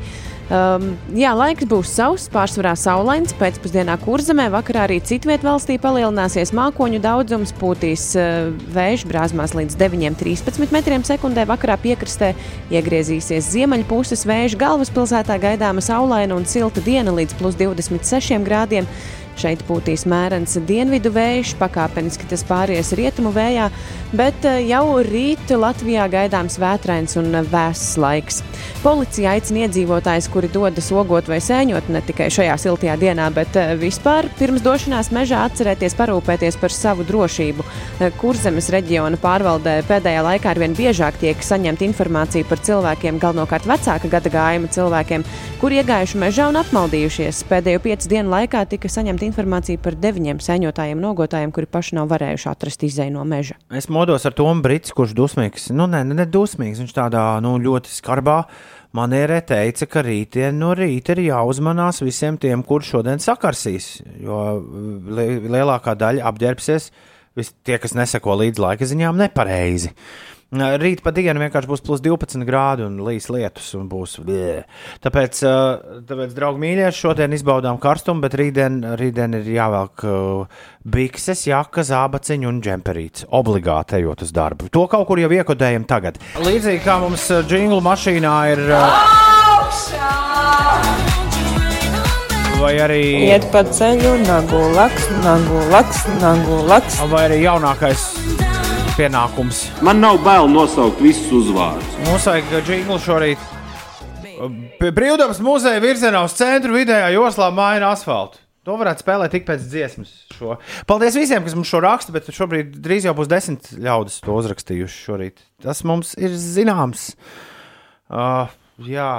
Um, jā, laiks būs sauss, pārsvarā saulains. Pēcpusdienā kurzemē, vakarā arī citvietā valstī palielināsies mākoņu daudzums, pūtīs uh, vējš brāzmās līdz 9,13 metriem sekundē. Vakarā piekrastē iegriezīsies ziemeļpuses vējš. Galvaspilsētā gaidāma saulaina un silta diena līdz plus 26 grādiem. Šeit pūtīs mērens dienvidu vējš, pakāpeniski tas pāries rietumu vējā, bet eh, jau rīt Latvijā gaidāms vētrains un vēss laiks. Policija aicina iedzīvotājus, kuri dodas ogot vai sēņot ne tikai šajā siltajā dienā, bet eh, vispār pirms došanās mežā atcerēties parūpēties par savu drošību. Eh, Kurzemes reģiona pārvaldē pēdējā laikā arvien biežāk tiek saņemta informācija par cilvēkiem, galvenokārt vecāka gada gājuma cilvēkiem, kuri iegājuši mežā un apmaldījušies. Pēdējo piecu dienu laikā tika saņemta informācija par deviņiem sēņotājiem un ogotājiem, kuri paši nav varējuši atrast izēju no meža. Es modos ar Tomu Brits, kurš dusmīgs. Nu, ne, ne dusmīgs. Viņš tādā nu, ļoti skarbā manierē teica, ka rītdien no rīta ir jāuzmanās visiem tiem, kurš šodien sakarsīs. Jo li lielākā daļa apģērbsies, vis, tie, kas neseko līdz laika ziņām, nepareizi. Rīt pa dienu vienkārši būs plus 12 grādi un līs lietus. Un būs, blē. tāpēc, tāpēc, draugi mīļie, šodien izbaudām karstumu, bet rītdien, rītdien ir jāvelk bikses, jaka, zābaciņa un džemperīts. Obligāti ejot uz darbu. To kaut kur jau iekodējam tagad. Līdzīgi kā mums jinglu mašīnā ir. Vai arī, Iet pa ceļu, nagu laks, nagu laks, nagu laks. vai arī jaunākais pienākums. Man nav bail nosaukt visus uzvārdus. Mums vajag jinglu šorīt. Pie Brīvdabas muzeja virzienā uz centru vidējā joslā maina asfaltu. To varētu spēlēt tik pēc dziesmas. Šo. Paldies visiem, kas mums šo raksta, bet šobrīd drīz jau būs desmit ļaudis to uzrakstījuši šorīt. Tas mums ir zināms. Uh, jā,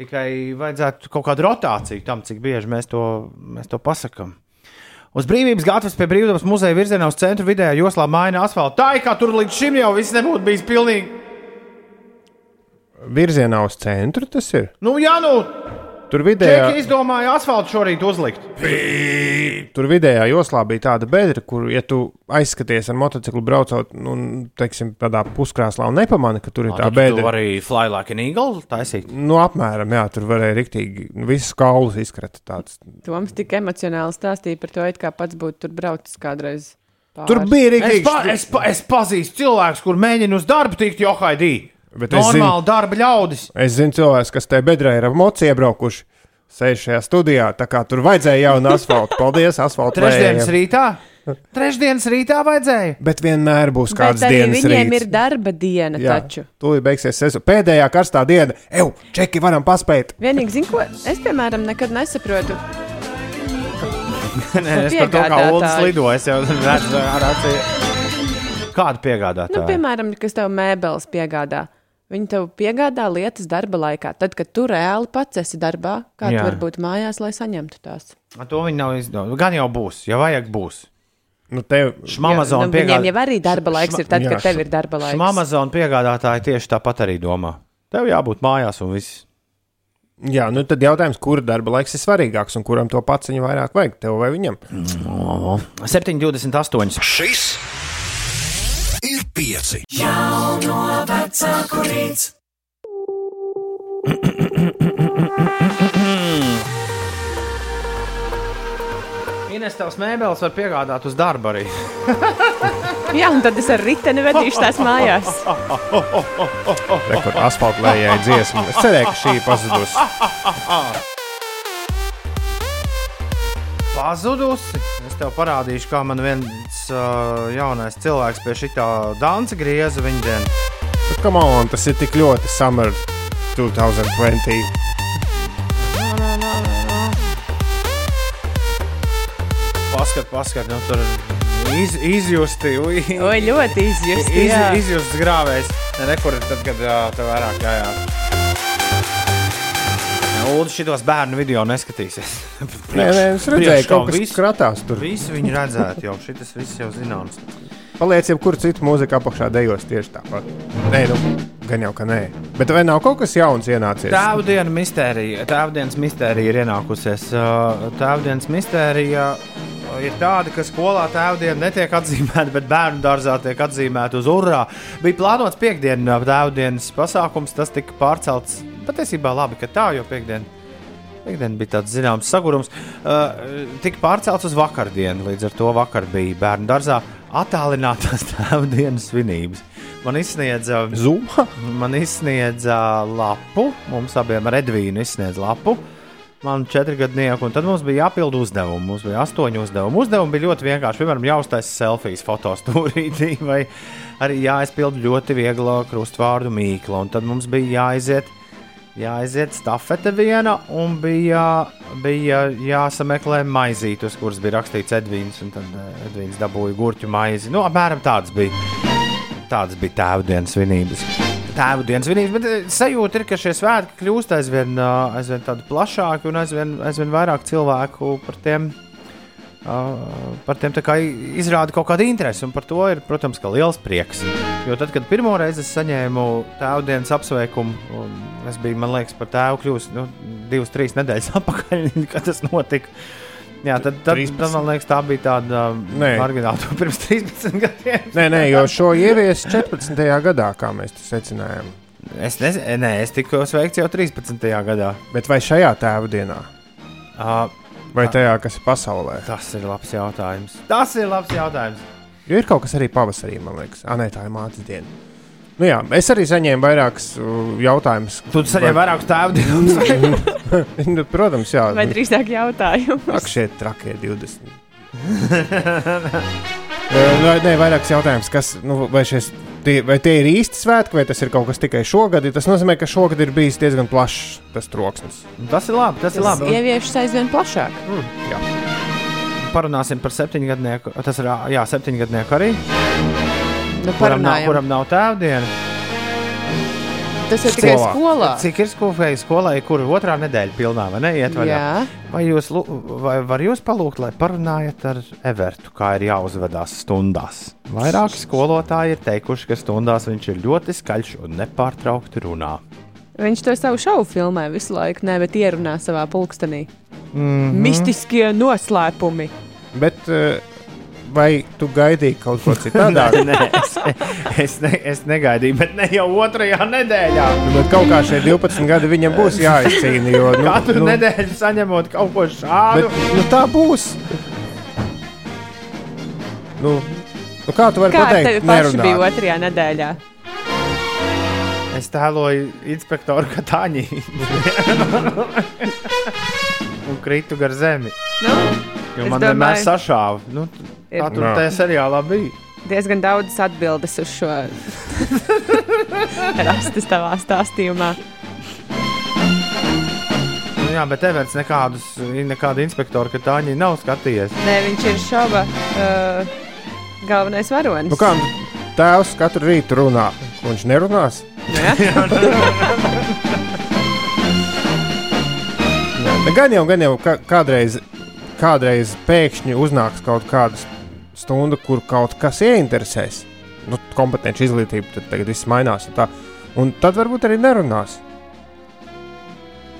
tikai vajadzētu kaut kādu rotāciju tam, cik bieži mēs to, mēs to pasakām. Uz brīvības gatavs pie brīvības muzeja virzienā uz centru vidējā joslā maina asfaltu. Tā ir kā tur līdz šim jau viss nebūtu bijis pilnīgi. Virzienā uz centru tas ir. Nu, jā, nu, Tur vidējā, Čeki izdomāja asfaltu šorīt uzlikt. tur vidējā joslā bija tāda bedra, kur, ja tu aizskaties ar motociklu braucot, nu, teiksim, tādā puskrāslā un nepamani, ka tur ir tā Tu bedra. arī fly like an eagle taisīt. Nu, apmēram, jā, tur varēja riktīgi, nu, visas kaulus izkrata tāds. Toms tik emocionāli stāstīja par to, it kā pats būtu tur braucis kādreiz. Pāri. Tur bija Es, riktīgi. pa, es, pa, es pazīstu cilvēkus, kur mēģina uz darbu tikt johaidī. Bet es zinu- Normāli darba ļaudis. Es zinu cilvēkus, kas te bedrē ir ar moci iebraukuši. Sēž šajā studijā, tā kā tur vajadzēja jaunu asfaltu. Paldies, asfaltam. Trešdienas rītā. Trešdienas rītā vajadzēja. Bet vienmēr būs kāds dienas viņiem rīts. ir darba diena Jā, taču. tūlīt beigsies sezona. Pēdējā karstā diena. Eju, čeki varam paspēt. Vienīgi, zinu, ko es, piemēram, nekad nesaprotu. Nē, es par to kā. Ulas lido. Es jau redzu, ar acīm. Kādu piegādātāju? Nu, piemēram, kas tev mēbeles piegādā. Viņi tev piegādā lietas darba laikā. Tad, kad tu reāli pats esi darbā, kā tu Jā. vari būt mājās, lai saņemtu tās. To viņi nav izdevuši. Gan jau būs, ja vajag būs. Nu, tev, Amazon nu, viņiem jau arī darba laiks ir tad, jā, kad tev ir darba laiks. Amazon piegādātāji tieši tāpat arī domā. Tev jābūt mājās un viss. jā, nu tad jautājums, kura darba laiks ir svarīgāks un kuram to pats viņa vairāk vajag, tev vai viņam? 728. Šis ir pieci. Jauno vecāku rīts. Ines, tavs mēbeles var piegādāt uz darbu arī. Jā, un tad es ar riteni vedīšu tās mājās. Rekord asfaltam lejai dziesmu. Es cerēju, ka šī pazudus. Pazudusi. Es tev parādīšu, kā man viens uh, jaunais cilvēks pie šī dansa grieza viņa dienu. Nu, Come on, tas ir tik ļoti summer 2020. Paskat, paskat, nu tur iz, izjusti. Oi, ļoti izjusti. iz, izjusts grāvējs. Ne, nekur tad, kad tev vairāk jājā. Lūdzu, šitos bērnu video neskatīsies. Nē, nē, es redzēju, ka kas skratās tur. Visi viņi redzētu jau, šitas viss jau zināms. Paliec jau kur citu mūziku apakšā dejos tieši tāpat. Nē, nu, gan jau, ka nē. Bet vai nav kaut kas jauns ienācies? Tēvdienas mistērija, tēvdienas mistērija ir ienākusies. Uh, Tēvdienas mistērija ir tāda, ka skolā tēvdiena netiek atzīmēta, bet bērnu dārzā tiek atzīmēta uz urā. Bija plānots piekdienas tēvdienas pasākums, tas tika pārcelts. Patiesībā labi, ka tā, jo piekdiena Piektdiena bija tāds zināms sagurums. Uh, tika pārcelts uz vakardienu, līdz ar to vakar bija bērnu dārzā attālinātās tēvdienas svinības. Man izsniedza, Zumā? man izsniedza lapu, mums abiem ar Edvīnu izsniedza lapu. Man ir četri gadnieki, un tad mums bija jāpild uzdevumi. Mums bija astoņi uzdevumi. Uzdevumi bija ļoti vienkārši. Piemēram, jāuztaisa selfijas fotostūrītī, vai arī jāizpild ļoti viegla krustvārdu mīkla. Un tad mums bija jāaiziet, jāaiziet stafete viena, un bija, bija jāsameklē maizītes, kuras bija rakstīts Edvīns, un tad eh, Edvīns dabūja gurķu maizi. Nu, apmēram tāds bija. Tādas bija tēvdienas svinības. Tēvdienas svinības, bet eh, sajūta ir, ka šie svētki kļūst aizvien, ā, aizvien tādi plašāki un aizvien, aizvien vairāk cilvēku par tiem. Ā, Par tiem izrāda kaut kāda interese, un par to ir, protams, ka liels prieks. Jo tad, kad pirmo reizi es saņēmu tēvdienas apsveikumu, un es biju, man liekas, par tēvu kļūst nu, divas, trīs nedēļas atpakaļ, kad tas notika. Jā, tad, tad, 13. tad man liekas, tā bija tāda Nē. margināla pirms 13 gadiem. Nē, nē, jo šo ievies 14. gadā, kā mēs to secinājām. Es, nez, nē, es tiku sveikts jau 13. gadā. Bet vai šajā tēva dienā, Uh, vai tajā, kas ir pasaulē? tas ir labs jautājums. Tas ir labs jautājums. Jo ir kaut kas arī pavasarī, man liekas, ah, nē, tā ir mātes diena. Nu, jā, es arī saņēmu vairākus jautājumus. Tu saņem vairākus tēvdienas. Nu, Protams, jā. Vai drīzāk jautājumu? Ak, šie trakie 20. Nē, nē, vairāks jautājums, kas, nu, vai, šies, tie, vai tie ir īsti svētki, vai tas ir kaut kas tikai šogad? Tas nozīmē, ka šogad ir bijis diezgan plašs tas troksnis. tas ir labi. Tas ir Tas labi. ieviešas aizvien plašāk. Jā. Parunāsim par septiņgadnieku. Tas ir jā, septiņgadnieku arī. Nu, Kuram nav, parunājam. kuram nav tēvdiena. Tas ir tikai Skolā. skolā. Cik ir skolai, skolai kur otrā nedēļa pilnā vai ne? Iet vaļā? Jā, Vai jūs, vai var jūs palūgt, lai parunājat ar Evertu, kā ir jāuzvedās stundās? Vairāki skolotāji ir teikuši, ka stundās viņš ir ļoti skaļš un nepārtraukti runā. viņš to savu šovu filmē visu laiku, ne, bet ierunā savā pulkstenī. Mm -hmm. Mistiskie noslēpumi. Bet uh, vai tu gaidīji kaut ko citādāk? Nē, es, es, ne, es negaidīju, bet ne jau otrajā nedēļā. Bet kaut kā šie 12 gadi viņam būs jāizcīna. Jo, nu, Katru nu, nedēļu saņemot kaut ko šādu. Bet, nu, tā būs. Nu, nu, kā tu vari Kā ar tevi pateikt? paši bija otrajā nedēļā? Es tēloju inspektoru Katāņī. un kritu gar zemi. Nu, Jo Es man domāju- vienmēr sašāva. Nu, Ir. kā tur Jā. tajā seriālā bija? diezgan daudz atbildes uz šo rastas tavā stāstījumā. Nu, jā, bet Everts nekādus, nekādu inspektoru Katāņī nav skatījies. Nē, viņš ir šova uh, galvenais varonis. Nu, kā tēvs katru rītu runā? Ko Viņš nerunās. Ne, Gan jau, gan jau ka, kādreiz, kādreiz pēkšņi uznāks kaut kāda stunda, kur kaut kas ieinteresēs. Nu, kompetenci izglītība, tad tagad viss mainās. Un, tā. un tad varbūt arī nerunās.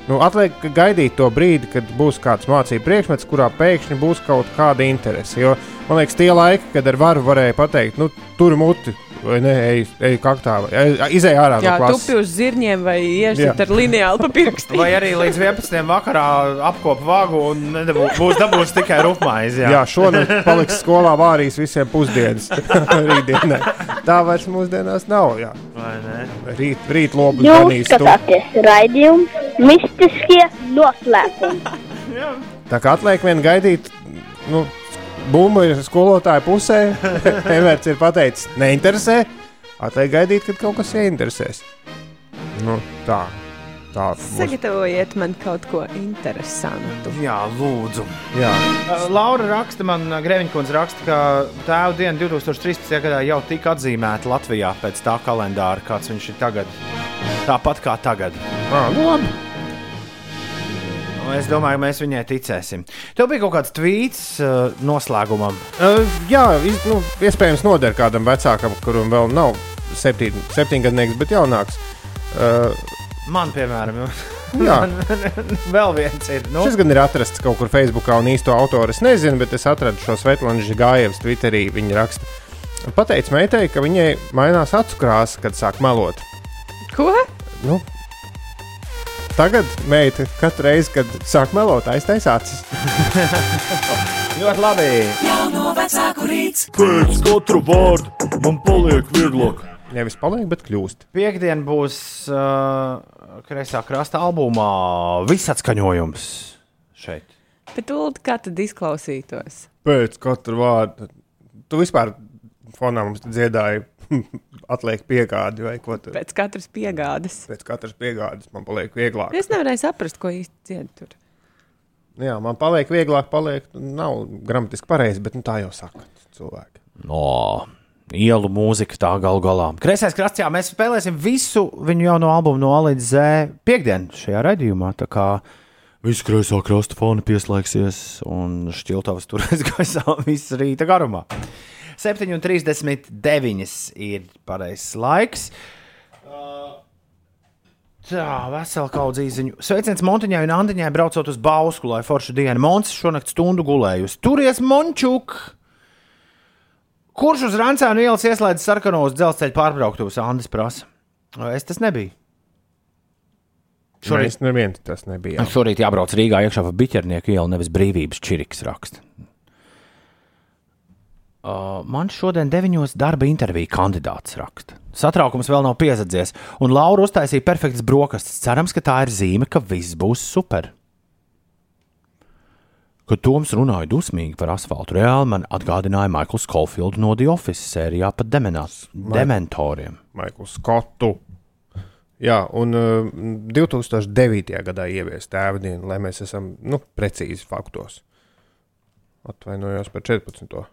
Nu, atliek gaidīt to brīdi, kad būs kāds mācību priekšmets, kurā pēkšņi būs kaut kāda interese. Jo man liekas, tie laiki, kad ar varu varēja pateikt, nu, tur muti, vai ne, ej, ej kaktā, izej ārā Jā, no tupi klases. uz zirņiem vai Jā. iešūt ar lineālu pa pirkstiem. Vai arī līdz 11. vakarā apkopu vagu un nedabū, būs dabūs tikai rupmaizi. Jā, šonakt paliks skolā vārīs visiem pusdienas rītdienai. Tā vairs mūsdienās nav. Jā. Vai ne? Rīt, rīt lobu Jūs ganīs tu. skatāties raidījumu Mistiskie noslēpumi. Tā kā atliek vien gaidīt, nu, bumba ir skolotāja pusē. Everts ir pateicis, neinteresē. Atliek gaidīt, kad kaut kas ieinteresēs. Nu, tā. Tā. Sagatavojiet man kaut ko interesantu. Jā, lūdzu. jā. Uh, Laura raksta, man uh, Grēviņkundze raksta, ka tēva diena 2013. gadā jau tika atzīmēta Latvijā pēc tā kalendāra, kāds viņš ir tagad. Tāpat kā tagad. Ah, nu, labi. Nu, Es domāju, mēs viņai ticēsim. Tev bija kaut kāds tvīts uh, noslēgumam. Uh, jā, iz, nu, iespējams, noder kādam vecākam, kuram vēl nav septiņ, septiņgadnieks, bet jaunāks. Uh, Man, piemēram, jā, vēl viens ir. Nu, šis gan ir atrasts kaut kur Facebookā, un īsto autoru es nezinu, bet es atradu šo Svetlānu Gājevas Twitterī. Viņa raksta, pateic meitai, ka viņai mainās acu krāsa, kad sāk melot. Ko? Nu, tagad meita katru reizi, kad sāk melot, aiztais acis. Ļoti labi. Jauno vecāku rīts. Pēc katra vārda man paliek vieglāk. Nevis paliek, bet kļūst. Piektdien būs uh, kreisā krasta albumā viss atskaņojums šeit. Bet, Ulu, kā tad izklausītos? Pēc katra vārda. Tu vispār fonā mums dziedāji, atliek piegādi vai ko tādu. Pēc katras piegādes. Pēc katras piegādes man paliek vieglāk. Es nevarēju saprast, ko īsti dzied tur. Jā, man paliek vieglāk, paliek. Nav gramatiski pareizi, bet nu, tā jau saka cilvēki. No. Ielu mūzika tā galu galā. Kreisais krasts, jā, mēs spēlēsim visu viņu jauno albumu no A līdz Z piekdien šajā raidījumā. Tā kā viss kreisā krasta fona pieslēgsies un šķiltavas turēs gaisā visu rīta garumā. 7,39 ir pareizs laiks. Uh, Tā, vesela kaudze īziņu. Sveiciens Montiņai un Andiņai braucot uz Bausku, lai foršu dienu. Mons šonakt stundu gulējusi. Turies Mončuk! Kurš uz Rancēnu ielas ieslēdz sarkanos dzelzceļa pārbrauktuvus? Andis prasa. Es tas nebiju. Šorīt neviens tas nebija. Šorīt jābrauc Rīgā iekšā pa biķernieku ielu, nevis brīvības čiriks raksta. Uh, man šodien deviņos darba intervija kandidāts raksta. Satraukums vēl nav piezadzies, un Laura uztaisīja perfektas brokastis. Cerams, ka tā ir zīme, ka viss būs super. Kad Toms runāja dusmīgi par asfaltu, reāli man atgādināja Maikls Caulfields no The Office sērijā par demenās, dementoriem. Maikls Skotu. Jā, un uh, 2009. gadā ievies tēvdienu, lai mēs esam nu, precīzi faktos. Atvainojos par 14.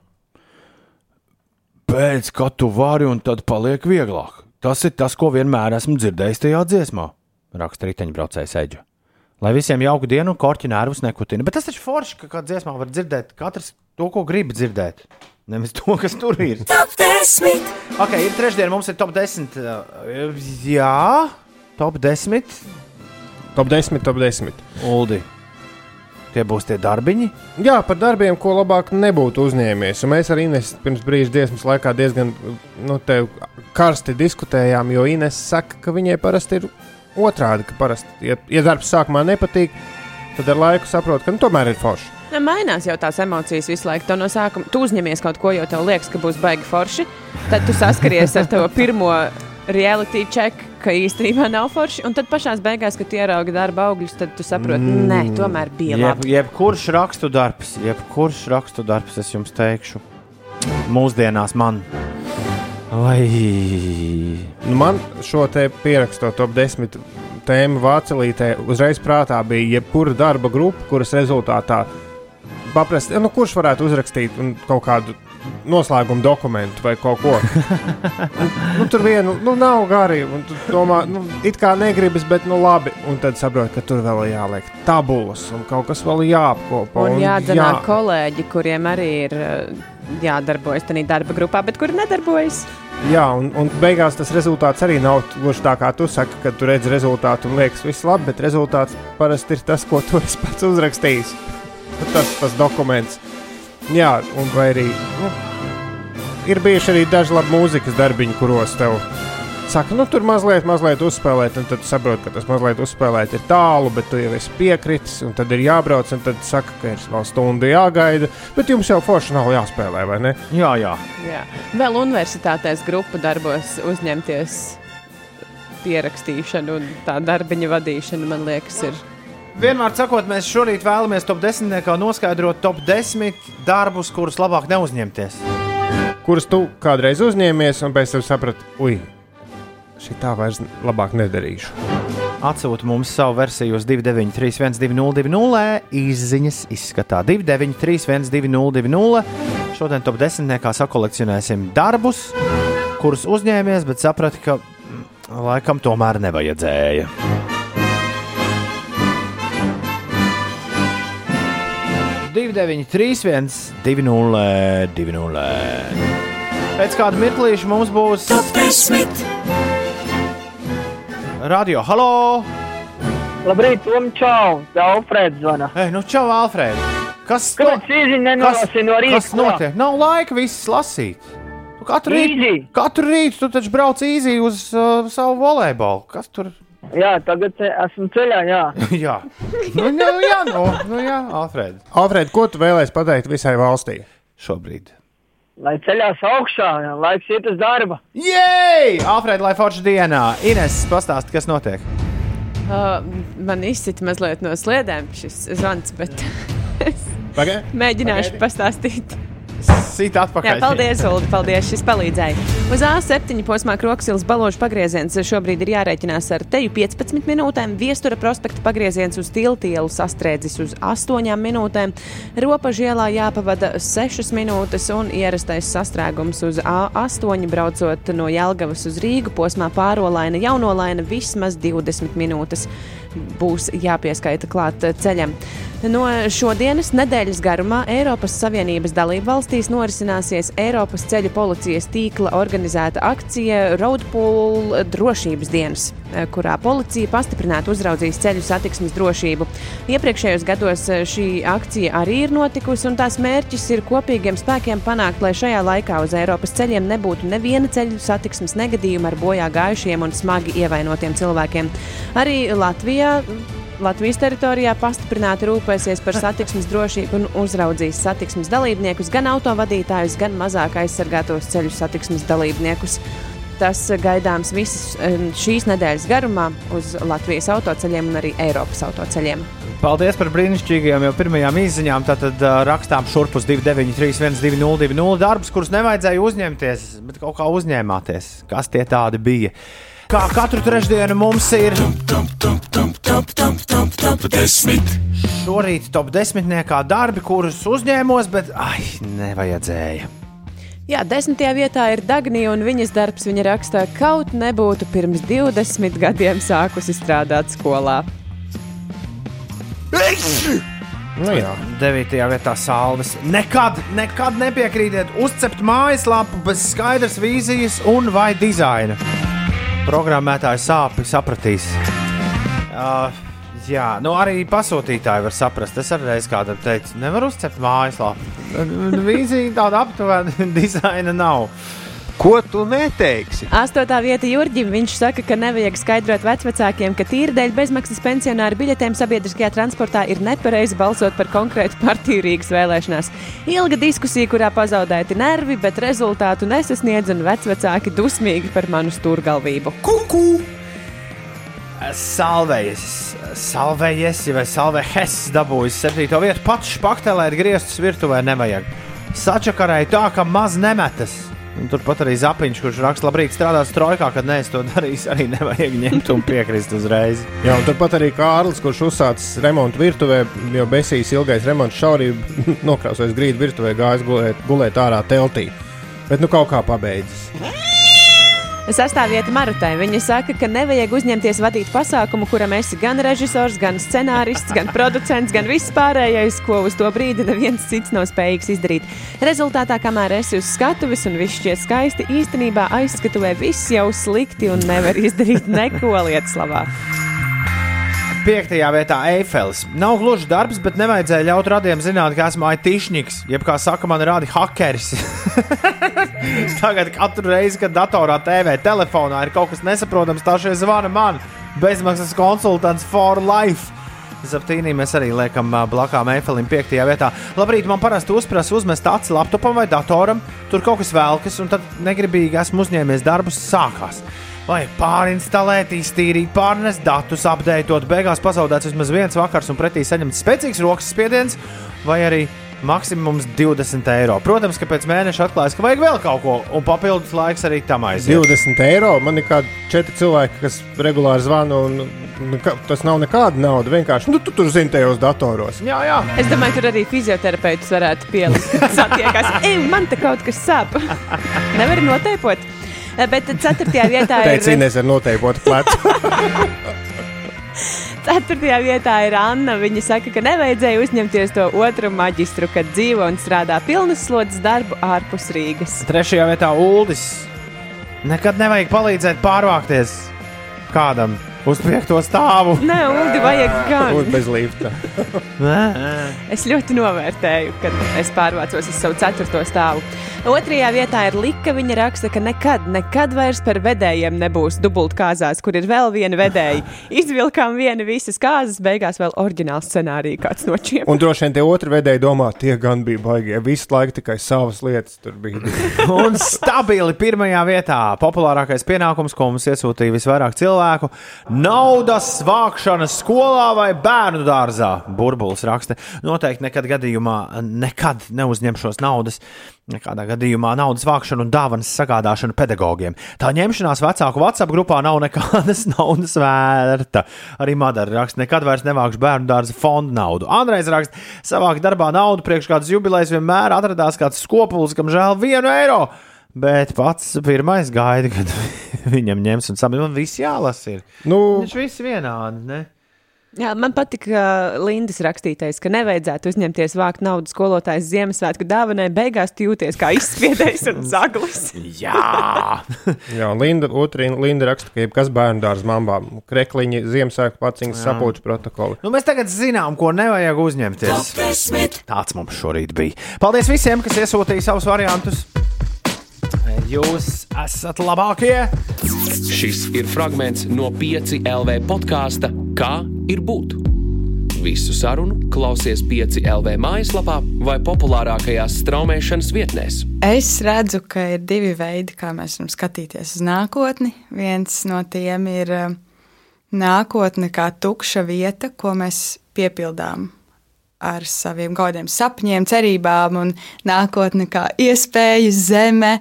Pēc kā tu vari, un tad paliek vieglāk. Tas ir tas, ko vienmēr esmu dzirdējis tajā dziesmā, raksta riteņbraucējs Eģa. Lai visiem jauka diena un korķi nervus nekutina. Bet tas taču forši, ka kādā dziesmā var dzirdēt katrs to, ko grib dzirdēt. Nevis to, kas tur ir. Top 10. Ok, ir trešdiena, mums ir top 10. uh, Jā, top 10. Top 10, top 10. Uldi. Tie būs tie darbiņi. Jā, par darbiem, ko labāk nebūtu uzņēmies. Un mēs ar Inesu pirms brīža dziesmas laikā diezgan nu, karsti diskutējām, jo Ines saka, ka viņai parasti ir otrādi. Ka parasti, ja, ja darbs sākumā nepatīk, tad ar laiku saprot, ka nu, tomēr ir forši. Ne, mainās jau tās emocijas visu laiku. Tu no sākuma tu uzņemies kaut ko, jo tev liekas, ka būs baigi forši. Tad tu saskaries ar to pirmo reality check, ka īstenībā nav forši. Un tad pašā beigās, kad ieraugi darba augļus, tad tu saproti, mm. nē, tomēr bija Jeb, labi. jebkurš rakstu darbs, jebkurš rakstu darbs, es jums teikšu, mūsdienās man. Vai Nu, man šo te pierakstot top 10 tēmu Vācijā uzreiz prātā bija jebkura darba grupa, kuras rezultātā paprast, nu, kurš varētu uzrakstīt un kaut kādu noslēguma dokumentu vai kaut ko. Un, nu, tur vienu nu, nav gari. un tu Domā, nu, it kā negribas, bet nu labi. Un tad saproti, ka tur vēl ir jāliek tabulas un kaut kas vēl jāapkopo. Un un jādara jā- kolēģi, kuriem arī ir eh, jādarbojas tajā darba grupā, bet kuri nedarbojas. Jā, un, un beigās tas rezultāts arī nav gluži tā, kā tu saki, kad tu redz rezultātu un liekas, viss labi, bet rezultāts parasti ir tas, ko tu esi pats uzrakstījis. Tas tas dokuments. Jā, un vai arī nu, ir bijuši arī daži labi mūzikas darbiņi, kuros tev saka, nu tur mazliet, mazliet uzspēlēt, un tad tu saproti, ka tas mazliet uzspēlēt ir tālu, bet tu jau esi piekritis, un tad ir jābrauc, un tad saka, ka ir vēl stundu jāgaida, bet jums jau forši nav jāspēlē, vai ne? Jā, jā. Jā. Vēl universitātēs grupu darbos uzņemties pierakstīšanu un tā darbiņa vadīšanu, man liekas, ir. Vienmēr sakot, mēs šorīt vēlamies top 10. noskaidrot top 10 darbus, kurus labāk neuzņemties. Kurus tu kādreiz uzņēmies, un pēc tam saprati, ui, šī tā vairs labāk nedarīšu. Atsūta mums savu versiju uz 293, 1202, izziņas izskatā 293, 1202. Šodien top 10. sakolekcionēsim darbus, kurus uzņēmies, bet saprati, ka mm, laikam tomēr nevajadzēja. Divi, deviņi, trīs, viens, divi, nulle, divi, nulle. Pēc kāda mirklīša mums būs Top 10. radio. Halo! Labrīt, Tom Čau! Tā Alfrēds zvana. Ei, nu, čau, Alfred! Kas, īziņa nenolasīja no rīta? kas notiek? Nav laika viss lasīt. Tu katru rītu, Easy. katru rītu tu taču brauc īzī uz uh, savu volejbolu. Kas tur? Jā, tagad esmu ceļā, jā. jā, nu, nu, jā, nu, nu, jā Alfred. Alfred, ko tu vēlēsi pateikt visai valstī? Šobrīd. Lai ceļās augšā, jā, laiks iet uz darba. Jej! Alfred, lai forša dienā. Ines, pastāsti, kas notiek. Uh, man izsita mazliet no sliedēm šis zvans, bet es Pagaid. mēģināšu pastāstīt. Sīt atpakaļ. Jā, paldies, Ulu. Paldies, šis palīdzēja. Uz A7 posmā Kroksilas balāžas pagrieziens šobrīd ir jārēķinās ar teju 15 minūtēm, Viestura prospekta pagrieziens uz Tiltielu sastrēdzis uz 8 minūtēm, Ropažu ielā jāpavada 6 minūtes un ierastais sastrēgums uz A8 braucot no Jelgavas uz Rīgu posmā pārolaina jaunolaina vismaz 20 minūtes būs jāpieskaita klāt ceļam. No šodienas nedēļas garumā Eiropas Savienības dalību valstīs norisināsies Eiropas ceļu policijas tīkla organizēta akcija Roadpool drošības dienas, kurā policija pastiprināti uzraudzīs ceļu satiksmes drošību. Iepriekšējos gados šī akcija arī ir notikusi, un tās mērķis ir kopīgiem spēkiem panākt, lai šajā laikā uz Eiropas ceļiem nebūtu neviena ceļu satiksmes negadījuma ar bojā gājušiem un smagi ievainotiem cilvēkiem. Arī Latvijā Latvijas teritorijā pastiprināti rūpēsies par satiksmes drošību un uzraudzīs satiksmes dalībniekus, gan autovadītājus, gan mazāk aizsargātos ceļu satiksmes dalībniekus. Tas gaidāms visas šīs nedēļas garumā uz Latvijas autoceļiem un arī Eiropas autoceļiem. Paldies par brīnišķīgajām jau pirmajām izziņām. Tātad uh, rakstām šurp uz 293, 202, darbus, kurus nevajadzēja uzņemties, bet kaut kā uzņēmāties. Kas tie tādi bija? Kā katru trešdienu mums ir šorīt top desmitniekā darbi, kurus uzņēmos, bet ai, nevajadzēja. Jā, desmitajā vietā ir Dagnija, un viņas darbs viņa rakstā, kaut nebūtu pirms 20 gadiem sākusi strādāt skolā. Nu, jā. Devītajā vietā salves. Nekad, nekad nepiekrītiet uzcept mājaslapu bez skaidras vīzijas un vai dizaina. Programmētāji sāpes sapratīs. Uh, jā, nu arī pasūtītāji var saprast. Es arī reiz kādam teicu, nevar uzcept mājaslapu. Vīzija tāda aptuvena dizaina nav. Ko tu neteiksi? Astotā vieta Jurģim. Viņš saka, ka nevajag skaidrot vecākiem, ka tīri dēļ bezmaksas pensionāru biļetēm sabiedriskajā transportā ir nepareizi balsot par konkrētu partiju Rīgas vēlēšanās. Ilga diskusija, kurā pazaudēti nervi, bet rezultātu nesasniedz, un vecāki dusmīgi par manu stūrgalvību. Kuku! Salvējas, salvējas, vai salvējas dabūjis septīto vietu. Pats špaktelēt griestus virtuvē nevajag. Sačakarēja tā, ka maz nemetas. Un turpat arī zapiņš, kurš raksta, labrīt, strādās trojkā, kad nees to darījis, arī nevajag ņemt un piekrist uzreiz. Jā, un turpat arī Kārlis, kurš uzsācis remontu virtuvē, jau besīs ilgais remonts šaurība, nokrāsojis grīdu virtuvē, gājis gulēt, gulēt ārā teltī. Bet nu kaut kā pabeidzis. Sastāvvieta Marutai. Viņa saka, ka nevajag uzņemties vadīt pasākumu, kuram esi gan režisors, gan scenārists, gan producents, gan viss pārējais, ko uz to brīdi neviens cits nav spējīgs izdarīt. Rezultātā, kamēr esi uz skatuves un viss šķiet skaisti, īstenībā aizskatuvē viss jau slikti un nevar izdarīt neko lietas labā. Piektajā vietā Eifelis. Nav gluži darbs, bet nevajadzēja ļaut radiem zināt, ka esmu IT-šniks, jeb kā saka, man rādi hakeris. Tagad katru reizi, kad datorā, TV, telefonā ir kaut kas nesaprotams, tā šie zvana man. Bezmaksas konsultants for life. Zaptīnī mēs arī liekam blakām Eifelim piektajā vietā. Labrīt, man parasti uzprasa uzmest acis laptopam vai datoram, tur kaut kas velkas, un tad negribīgi esmu uzņēmies darbus sākās. Vai pārinstalēt, iztīrīt, pārnest datus, apdeitot, beigās pazaudēts vismaz viens vakars un pretī saņemts spēcīgs rokas spiediens, vai arī maksimums 20 eiro. Protams, ka pēc mēneša atklājas, ka vajag vēl kaut ko, un papildus laiks arī tam aiziet. 20 eiro. Man ir kādi četri cilvēki, kas regulāri zvana, un tas nav nekāda nauda. Vienkārši nu, tu tur zini tajos datoros. Jā, jā. Es domāju, tur arī fizioterapeitus varētu pielikt. Satiekās, ej, man te kaut kas sāp. Nevar noteipot. Bet ceturtajā vietā ir. Teicis, Inês ar noteiktu plecu. Ceturtajā vietā ir Anna. Viņa saka, ka nevajadzēja uzņemties to otru maģistru, kad dzīvo un strādā pilnas slodzes darbu ārpus Rīgas. Trešajā vietā Uldis. Nekad nevajag palīdzēt pārvākties kādam. Uz piekto stāvu. Nē, Ulu, vajag gan. Būt bez lifta. Es ļoti novērtēju, kad es pārvācos uz savu ceturto stāvu. Otrajā vietā ir Lika. Viņa raksta, ka nekad, nekad vairs par vedējiem nebūs dubultkāzās, kur ir vēl viena vedēja. Izvilkām vienu visas kāzas, beigās vēl oriģināls scenārijs kāds no šiem. Un droši vien tie otri vedēji domā, tie gan bija baigie. Visu laiku tikai savas lietas tur bija. Un stabili pirmajā vietā populārākais pienākums, ko mums iesūtīja visvairāk cilvēku - naudas vākšana skolā vai bērnu dārzā. Burbulis raksta, noteikti nekad gadījumā nekad neuzņemšos naudas. Nekādā gadījumā naudas vākšana un dāvanas sagādāšana pedagogiem. Tā ņemšanās vecāku WhatsApp grupā nav nekādas naudas vērta. Arī Madara raksta, nekad vairs nevākšu bērnu dārza fondu naudu. Andrejs raksta, savāk darbā naudu priekš kādas jubilejas vienmēr atradās kāds skopulis, kam žēl vienu eiro. Bet pats pirmais gaida, kad viņam ņems un samīt. Man viss jālasa. Ir. Nu, Viņš viss vienādi. Ne? Jā, man patīk uh, Lindas rakstītais, ka nevajadzētu uzņemties vākt naudu skolotājas Ziemassvētku dāvanai. Beigās jūties kā izspiedējis un zaglis. Jā, Jā, Linda, otrī, Linda raksta, ka jebkas bērnu dārza mambām, krekliņi, Ziemassvētku paciņas, sapulču protokoli. nu, mēs tagad zinām, ko nevajag uzņemties. Tāds mums šorīt bija. Paldies visiem, kas iesūtīja savus variantus. Jūs esat labākie! Šis ir fragments no 5 LV podkāsta Kā ir būt? Visu sarunu klausies 5 LV mājaslapā vai populārākajās straumēšanas vietnēs. Es redzu, ka ir divi veidi, kā mēs varam skatīties uz nākotni. Viens no tiem ir eh, nākotne kā tukša vieta, ko mēs piepildām ar saviem gaudiem, sapņiem, cerībām, un nākotne kā iespējas zeme,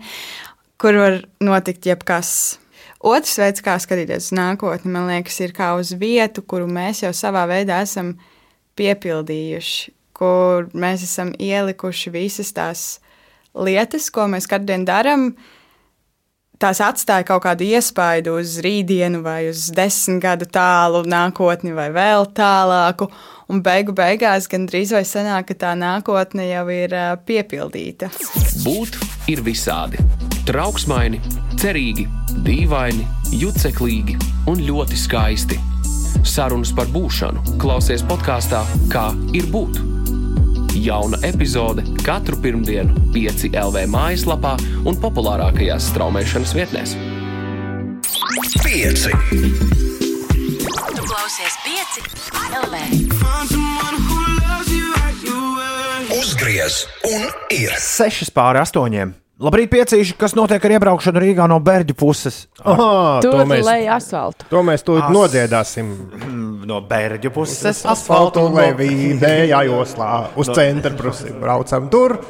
kur var notikt jebkas. Otrs veids, kā skatīties uz nākotni, man liekas, ir kā uz vietu, kuru mēs jau savā veidā esam piepildījuši, kur mēs esam ielikuši visas tās lietas, ko mēs katru dienu darām. Tās atstāja kaut kādu iespaidu uz rītdienu, vai uz desmit gadu tālu nākotni, vai vēl tālāku. Un beigu beigās gandrīz vai sanāk, ka tā nākotne jau ir piepildīta. Būt ir visādi. Trauksmaini, cerīgi, dīvaini, juceklīgi un ļoti skaisti. Sarunas par būšanu klausies podkāstā Kā ir būt. Jauna epizode katru pirmdienu, 5 LV mājaslapā un populārākajās straumēšanas vietnēs. 5. Tu klausies 5 LV. Uzgriez un ir 6 pāri 8. Labrīt, piecīši, kas notiek ar iebraukšanu Rīgā no Bērģu puses? Aha, Tur to mēs, lej asfaltu. to mēs tūlīt As- nodziedāsim. No Bērģu puses Asfaltu un levīdējā joslā uz centra pusi braucam tur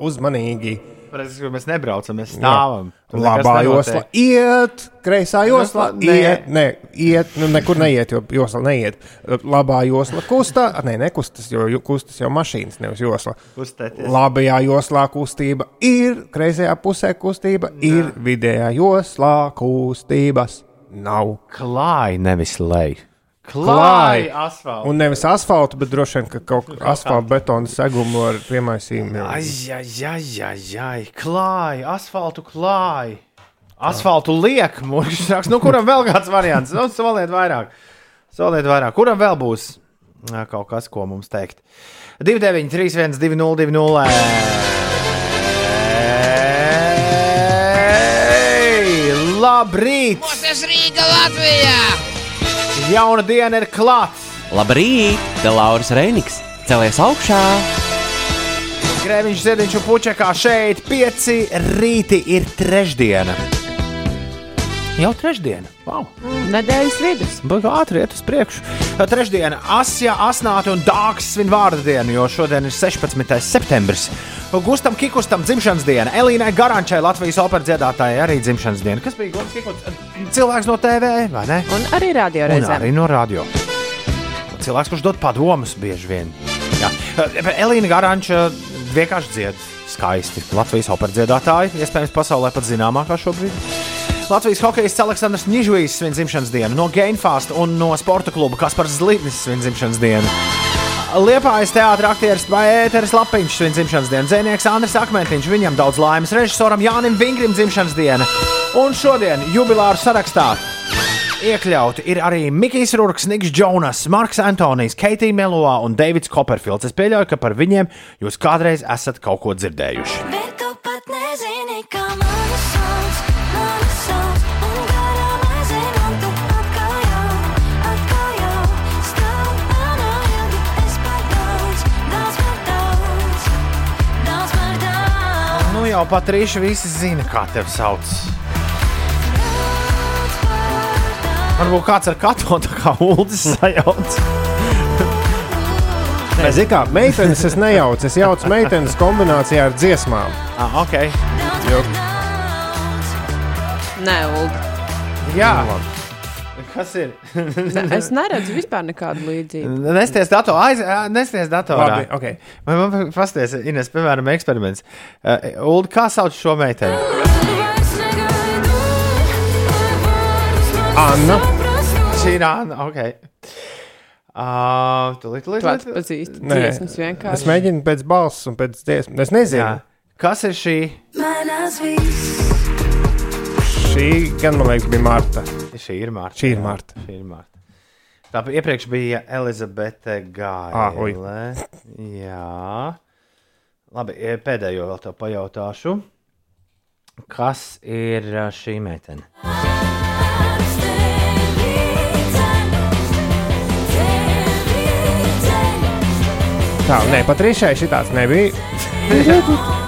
uzmanīgi. Kad mēs nebraucam, mēs stāvam. Labā josla iet, kreisā josla Nē. iet, nē, iet, nu nekur neiet, jo josla neiet. Labā josla kustā, nē, nekustas, jo kustas jau mašīnas, nevis josla. Kustēties. Labajā joslā kustība ir, kreisajā pusē kustība ir, vidējā joslā kustības nav. Klāj, nevis lej. Klāj. Klāj, asfaltam. Un nevis asfaltam, bet droši vien ka kaut kā asfaltam, betona segumu ar piemaisījumu. Ai, ai, ai, ai, ai. klāj, asfaltu klāj. Asfaltu liek, mūžs raksts. Nu, kuram vēl kāds variants? Nu, soliet vairāk. Soliet vairāk. Kuram vēl būs kaut kas, ko mums teikt? 29, 31, 202, Labrīt! Tas Rīga Latvijā! Jauna diena ir klāta! Labrīt, te Lauris Reiniks! Celies augšā! Grēviņš, Ziedņš un Puķekā šeit, pieci rīti ir trešdiena. Jau trešdiena. Wow. Nedēļas vidus. Baigā ātri iet uz priekšu. Trešdiena, Asija, Asnāta un Dārgs svin vārdu dienu, jo šodien ir 16. septembris. Gustam Kikustam dzimšanas diena, Elīnai Garančai, Latvijas operas dziedātājai arī dzimšanas diena. Kas bija Gustams Kikus? Cilvēks no TV, vai ne? Un arī radio reizē. arī no radio. Cilvēks, kurš dod padomus bieži vien. Jā. Elīna Garanča vienkārši dzied skaisti. Latvijas operas dziedātāja, iespējams, pasaulē pat zināmākā šobrīd. Latvijas hokejists Aleksandrs Nižvijs svin dzimšanas dienu, no Gainfast un no sporta kluba Kaspars Zlitnis svin dzimšanas dienu. Liepājas teātris, aktieris Pēteris Lapiņš svin dzimšanas dienu, dzinieks Andris Akmentiņš, viņam daudz laimes, režisoram Jānim Vingrim dzimšanas diena. Un šodien jubilāru sarakstā Iekļauti ir arī Mikls Rūks, Niks Jonas, Marks Antonijs, Keitija Meloā un Deivids Koperfields. Es pieļauju, ka par viņiem jūs kādreiz esat kaut ko dzirdējuši. Bet tu pat nezini, kā mani sauc, jau pat rīši visi zina, kā tevi sauc. Varbūt kāds ar katru tā kā ULDS sajauc. Nē, zini, kā meitenes es nejaucu. Es jaucu meitenes kombinācijā ar dziesmām. Ah, ok. Jo, Nē, Ulu. Jā. Kas ir? Es neredzu vispār nekādu līdzību. Nesties datorā, aiz, nesties datorā. Labi, ok. Vai man pasties, Ines, piemēram, eksperiments. Uh, Ulu, kā sauc šo meiteni? Anna. Šī ir Anna, ok. Uh, tūlīt, tūlīt, Tu tūlīt. atpazīsti Nē. dziesmas vienkārši. Es mēģinu pēc balss un pēc dziesmas. Es nezinu. Jā. Kas ir šī? Mainās viss, Šī gan man liekas bija Marta. Šī ir Marta. Šī ir jā. Marta. Šī ir Marta. Tā iepriekš bija Elizabete Ah, ui. Gaile. Jā. Labi, e, pēdējo vēl te pajautāšu. Kas ir ā, šī meitene? Tā, nē, pat Rīšai šī tāds nebija.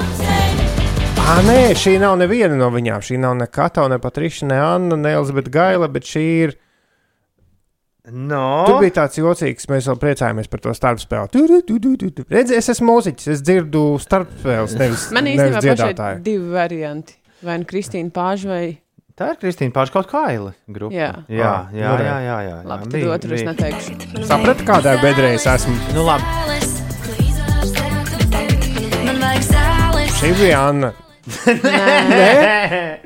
Ah, nē, šī nav neviena no viņām. Šī nav ne Kato, ne Patriša, ne Anna, ne Elizabete Gaila, bet šī ir. No. Tur bija tāds jocīgs, mēs vēl priecājāmies par to starpspēli. Redzi, es esmu mūziķis, es dzirdu starpspēles, nevis, Man īstenībā pašai divi varianti. Vai nu Kristīna Pāža vai Tā ir Kristīna Pārša kaut kā aila grupa. Jā. jā, jā, nu jā, jā, jā, jā. Labi, tad otru es neteikšu. Sapratu, kādā bedrē es esmu. Nu, labi. Šī bija Anna. Nē,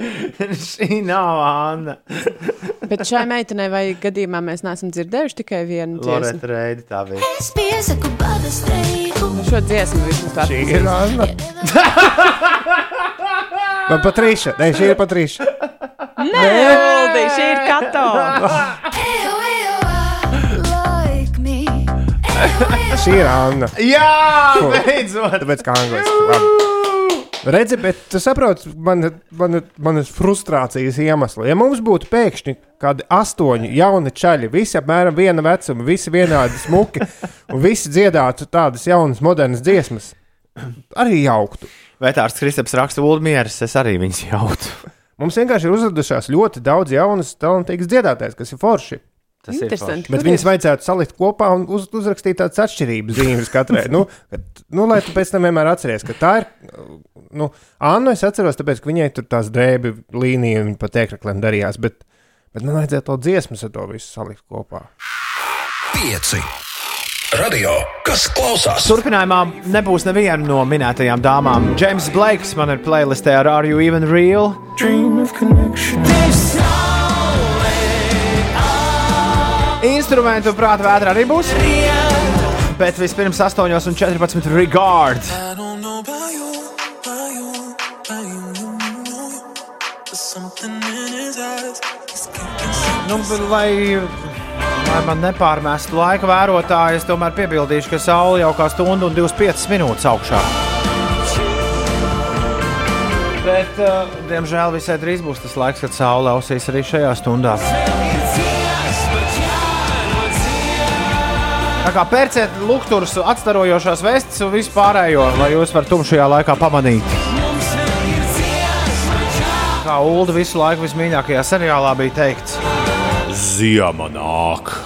šī nav Anna. Bet šai meitenei vai gadījumā mēs neesam dzirdējuši tikai vienu dziesmu. Loreta Reidi tā bija. Es piesaku bada steiku. Šo dziesmu vismaz tā Šī ir Anna. Man Patriša, nē, šī ir Patriša. Nē, Uldi, šī ir Kato. Šī ir Anna. Jā, beidzot! Tāpēc kā angliski. Labi. Redzi, bet tu saproti, man, man, man ir frustrācijas iemesli. Ja mums būtu pēkšņi kādi astoņi jauni čaļi, visi apmēram viena vecuma, visi vienādi smuki, un visi dziedātu tādas jaunas, modernas dziesmas, arī jauktu. Vētārs Kristaps raksta Ulmieris, es arī viņus jautu. Mums vienkārši ir uzradušās ļoti daudz jaunas, talantīgas dziedātājas, kas ir forši. Tas ir Interesanti. Bet Kur viņas ir? vajadzētu salikt kopā un uz, uzrakstīt tādas atšķirības zīmes katrai. nu, kad, nu, lai tu pēc tam vienmēr atceries, ka tā ir. Nu, Annu es atceros, tāpēc, ka viņai tur tās drēbi līnija un viņa pat ēkrakliem darījās. Bet, bet man vajadzēja to dziesmu ar to visu salikt kopā. Pieci. Radio, kas klausās? Turpinājumā nebūs neviena no minētajām dāmām. Džeims Blakes man ir playlistē ar Are You Even Real? Dream of connection. Instrumentu prāta vētra arī būs. Bet vispirms 8,14 regard. Nu, bet lai, lai man nepārmestu laika vērotāju, es tomēr piebildīšu, ka saule jau kā stundu un 25 minūtes augšā. Bet, uh, diemžēl, visai drīz būs tas laiks, kad saule ausīs arī šajā stundā. Tā kā pērciet lukturus, atstarojošās vestes un vispārējo, lai jūs varat tumšajā laikā pamanīt. Kā Ulu visu laiku vismīļākajā seriālā bija teikts. Ziema nāk.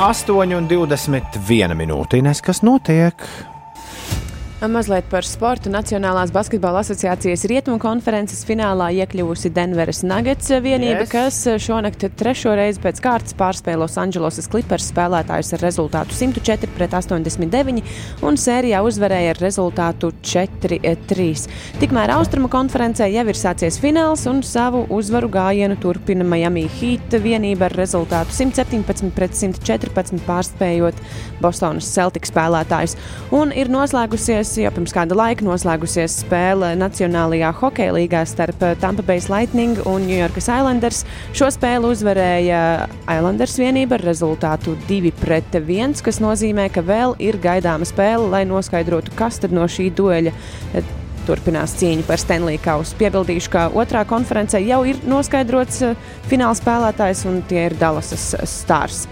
8,21 minūte. Ines, kas notiek? Mazliet par sportu. Nacionālās basketbola asociācijas rietumu konferences finālā iekļuvusi Denveras Nuggets vienība, Yes. kas šonakt trešo reizi pēc kārtas pārspēja Losandželosas Clippers spēlētājus ar rezultātu 104 pret 89 un sērijā uzvarēja ar rezultātu 4-3. Tikmēr Austrumu konferencē jau ir sācies fināls un savu uzvaru gājienu turpina Miami Heat vienība ar rezultātu 117 pret 114 pārspējot Bostonas Celtics spēlētājus. Un ir noslēgusies Jau pirms kāda laika noslēgusies spēle Nacionālajā hokeja līgā starp Tampa Bay Lightning un New York Islanders. Šo spēli uzvarēja Islanders vienība ar rezultātu 2-1, kas nozīmē, ka vēl ir gaidāma spēle, lai noskaidrotu, kas tad no šī dueļa turpinās cīņu par Stanley Kausu. Piebildīšu, ka otrā konferencē jau ir noskaidrots eh, fināla spēlētājs, un tie ir Dallasas Stars.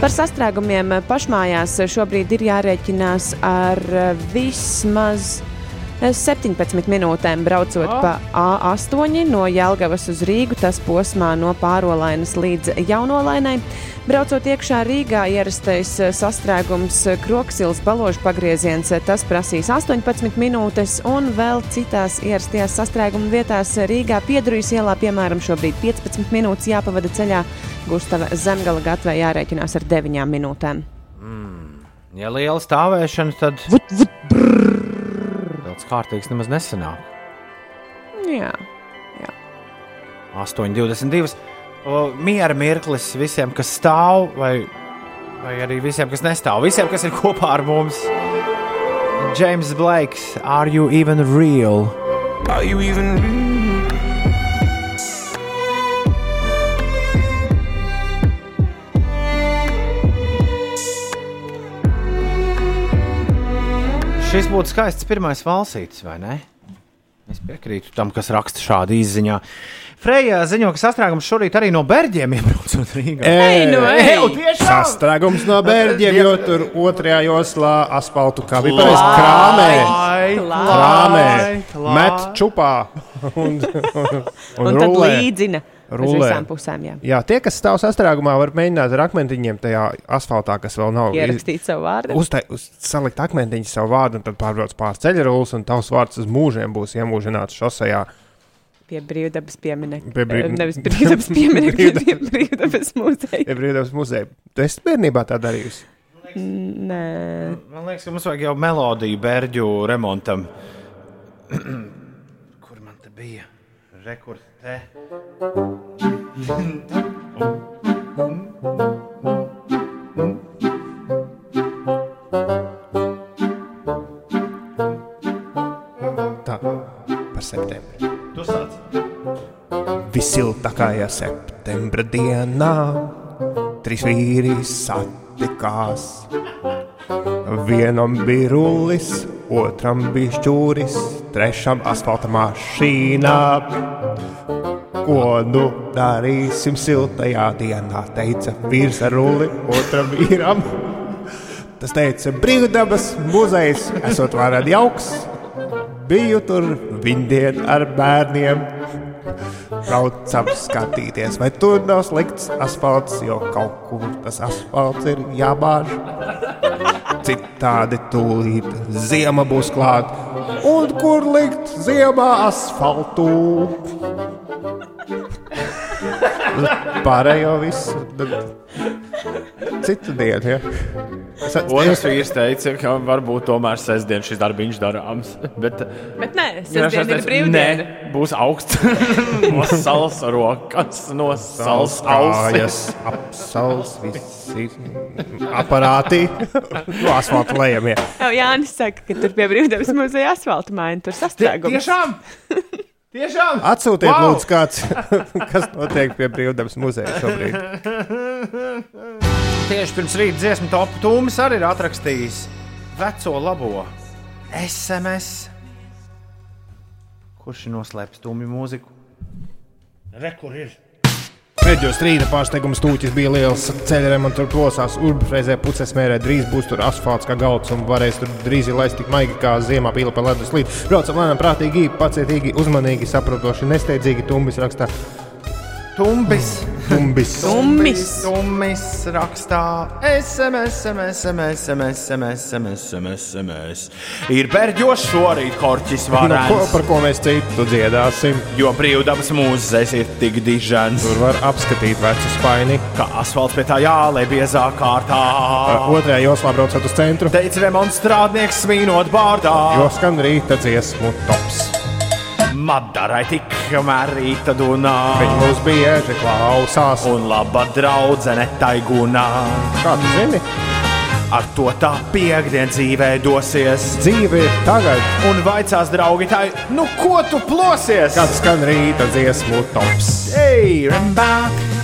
Par sastrēgumiem pašmājās šobrīd ir jārēķinās ar eh, vismaz 17 minūtēm braucot Oh. pa A8 no Jelgavas uz Rīgu, tas posmā no Pārolainas līdz Jaunolainai. Braucot iekšā Rīgā, ierastais sastrēgums Kroksils balāžu pagrieziens, tas prasīs 18 minūtes, un vēl citās ierastajās sastrēguma vietās Rīgā Piedrujas ielā, piemēram, šobrīd 15 minūtes jāpavada ceļā, Gustava Zemgala gatvē jārēķinās ar 9 minūtēm. Ja liela stāvēšana, tad tāds kārtīgs nemaz nesanāk. Jā. 8,22. O, Miera mirklis visiem, kas stāv, vai, vai arī visiem, kas nestāv. Visiem, kas ir kopā ar mums. James Blakes, are you even real? Are you even real? Šis būtu skaists pirmais valsītis, vai ne? Es piekrītu tam, kas raksta šādu izziņā. Freja ziņo, ka sastrēgums šorīt arī no Berģiem iebraucot Rīgā. Ej, nu ej! Eju, tiešām! Sastrēgums no bērģiem, jo tur otrajā joslā asfaltu kā bija pareizi krāmē. Krāmē, met čupā un, un, Un, un tad rulē. uz visām pusēm. Jā. Jā, tie, kas stāv sastrēgumā, var mēģināt ar akmentiņiem tajā asfaltā, kas vēl nav Ierakstīt savu vārdu. Uztai, uz, salikt akmentiņu savu vārdu, un tad pārbrauc pāri ceļrulis, un tavs vārds uz mūžiem būs iemūžināts šosejā. Pie brīvdabas pieminiekta. Pie brīv- Nevis brīvdabas pieminiekta, bet pie brīvdabas muzeja. Ja brīvdabas muzeja. Tu esi bērnībā tā darījusi. Nē, Man liekas, ka mums vajag jau melodiju Berģu remontam. Kur man te bija? Rekurs te. Tā, par septembri. Tu sāc. Visiltākajā septembra dienā trīs vīri satikās. Vienam bija rullis, otram bija šķūris, trešam asfalta mašīnā. Ko nu darīsim siltajā dienā? Teica vīrs ar rulli, otram vīram. Tas teica, brīvdabas muzejs, esot varētu jauks. Biju tur vindien ar bērniem. Braucam skatīties, vai tur nav slikts asfalts, jo kaut kur tas asfalts ir jābāž. Citādi tūlīt ziema būs klāta. Un kur likt ziemā asfaltu? Pārējo visu. Citu dienu, ja. Es, Otrs vīrs teica, ka varbūt tomēr sestdien šis darbiņš darāms. Bet, bet nē, sestdien ir brīvdiena. Nē, būs augsts. no salas rokas, no salas kājas, ausis. apsals, visi aparāti. no asfalta lejamie. Jau Jānis saka, ka tur pie brīvdabas muzeja asfalta maina, tur sastrēgums. Tiešām! Tiešām! Atsūtiet, Wow! lūdzu, kāds, kas notiek pie brīvdabas muzeja šobrīd. Tieši pirms rīta dziesmu topu tūmis arī ir atrakstījis veco labo SMS. Kurš ir noslēpis tūmi mūziku? Re, kur ir? Pēdējos rīta pārsteigums stūķis bija liels. Ceļa remonta tur plosās, urbfrēzē puses mērē. Drīz būs tur asfalts kā galds un varēs tur drīz laist tik maigi kā ziemā pīla pa ledus līd. Braucam lēnām, prātīgi, pacietīgi, uzmanīgi, saprotoši, nesteidzīgi. Tumbis rakstā. Tumbis. Tumbis. Tumbis. Tumbis rakstā SMS, SMS, SMS, SMS, SMS, SMS, SMS, SMS. Ir berģos šorīt korķis Nu, ko, par ko mēs citu dziedāsim? jo brīvdabas mūzes ir tik dižens. Tur var apskatīt vecu spaini. Kā asfalts pie tā jālē biezā kārtā. Otrajā joslā braucot uz centru, Teica remonts strādnieks smīnot bārdā. jo skan rīta dziesmu tops. Madarai tikmēr rīta dunā. Viņi mūs bieži klausās. Un laba draudzene taigūnā. Kā tu zini? ar to tā piekdienas dzīvē dosies. Dzīve ir tagad. Un vaicās, draugi, tā, nu ko tu plosies? Kad skan rīta dziesmu tops. Ei, rembā!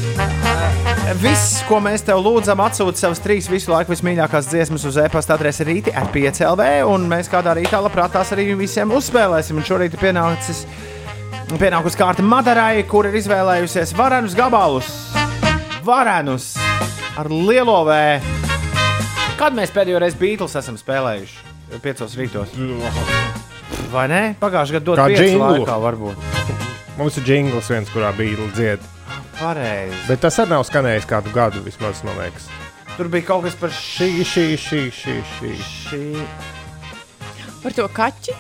Viss, ko mēs tev lūdzam, atsūta savas trīs visu laiku vismīļākās dziesmas uz e-pasta adresi rīti ar 5LV, un mēs kādā rītā labprāt tās arī visiem uzspēlēsim. Un šorīt ir pienācis, pienākusi kārta Madarai, kur ir izvēlējusies varenus gabalus. Varenus ar lielo vēju. Kad mēs pēdējo reizi Beatles esam spēlējuši? Piecos rītos. Vai ne? Pagājušajā gadā dot džinglu. laikā varbūt. Mums ir jingls viens, kurā bija dzied. Pareizi. Bet tas arī nav skanējis kādu gadu, vismaz, man liekas. Tur bija kaut kas par šī, šī, šī, šī. šī. šī. Par to kaķi?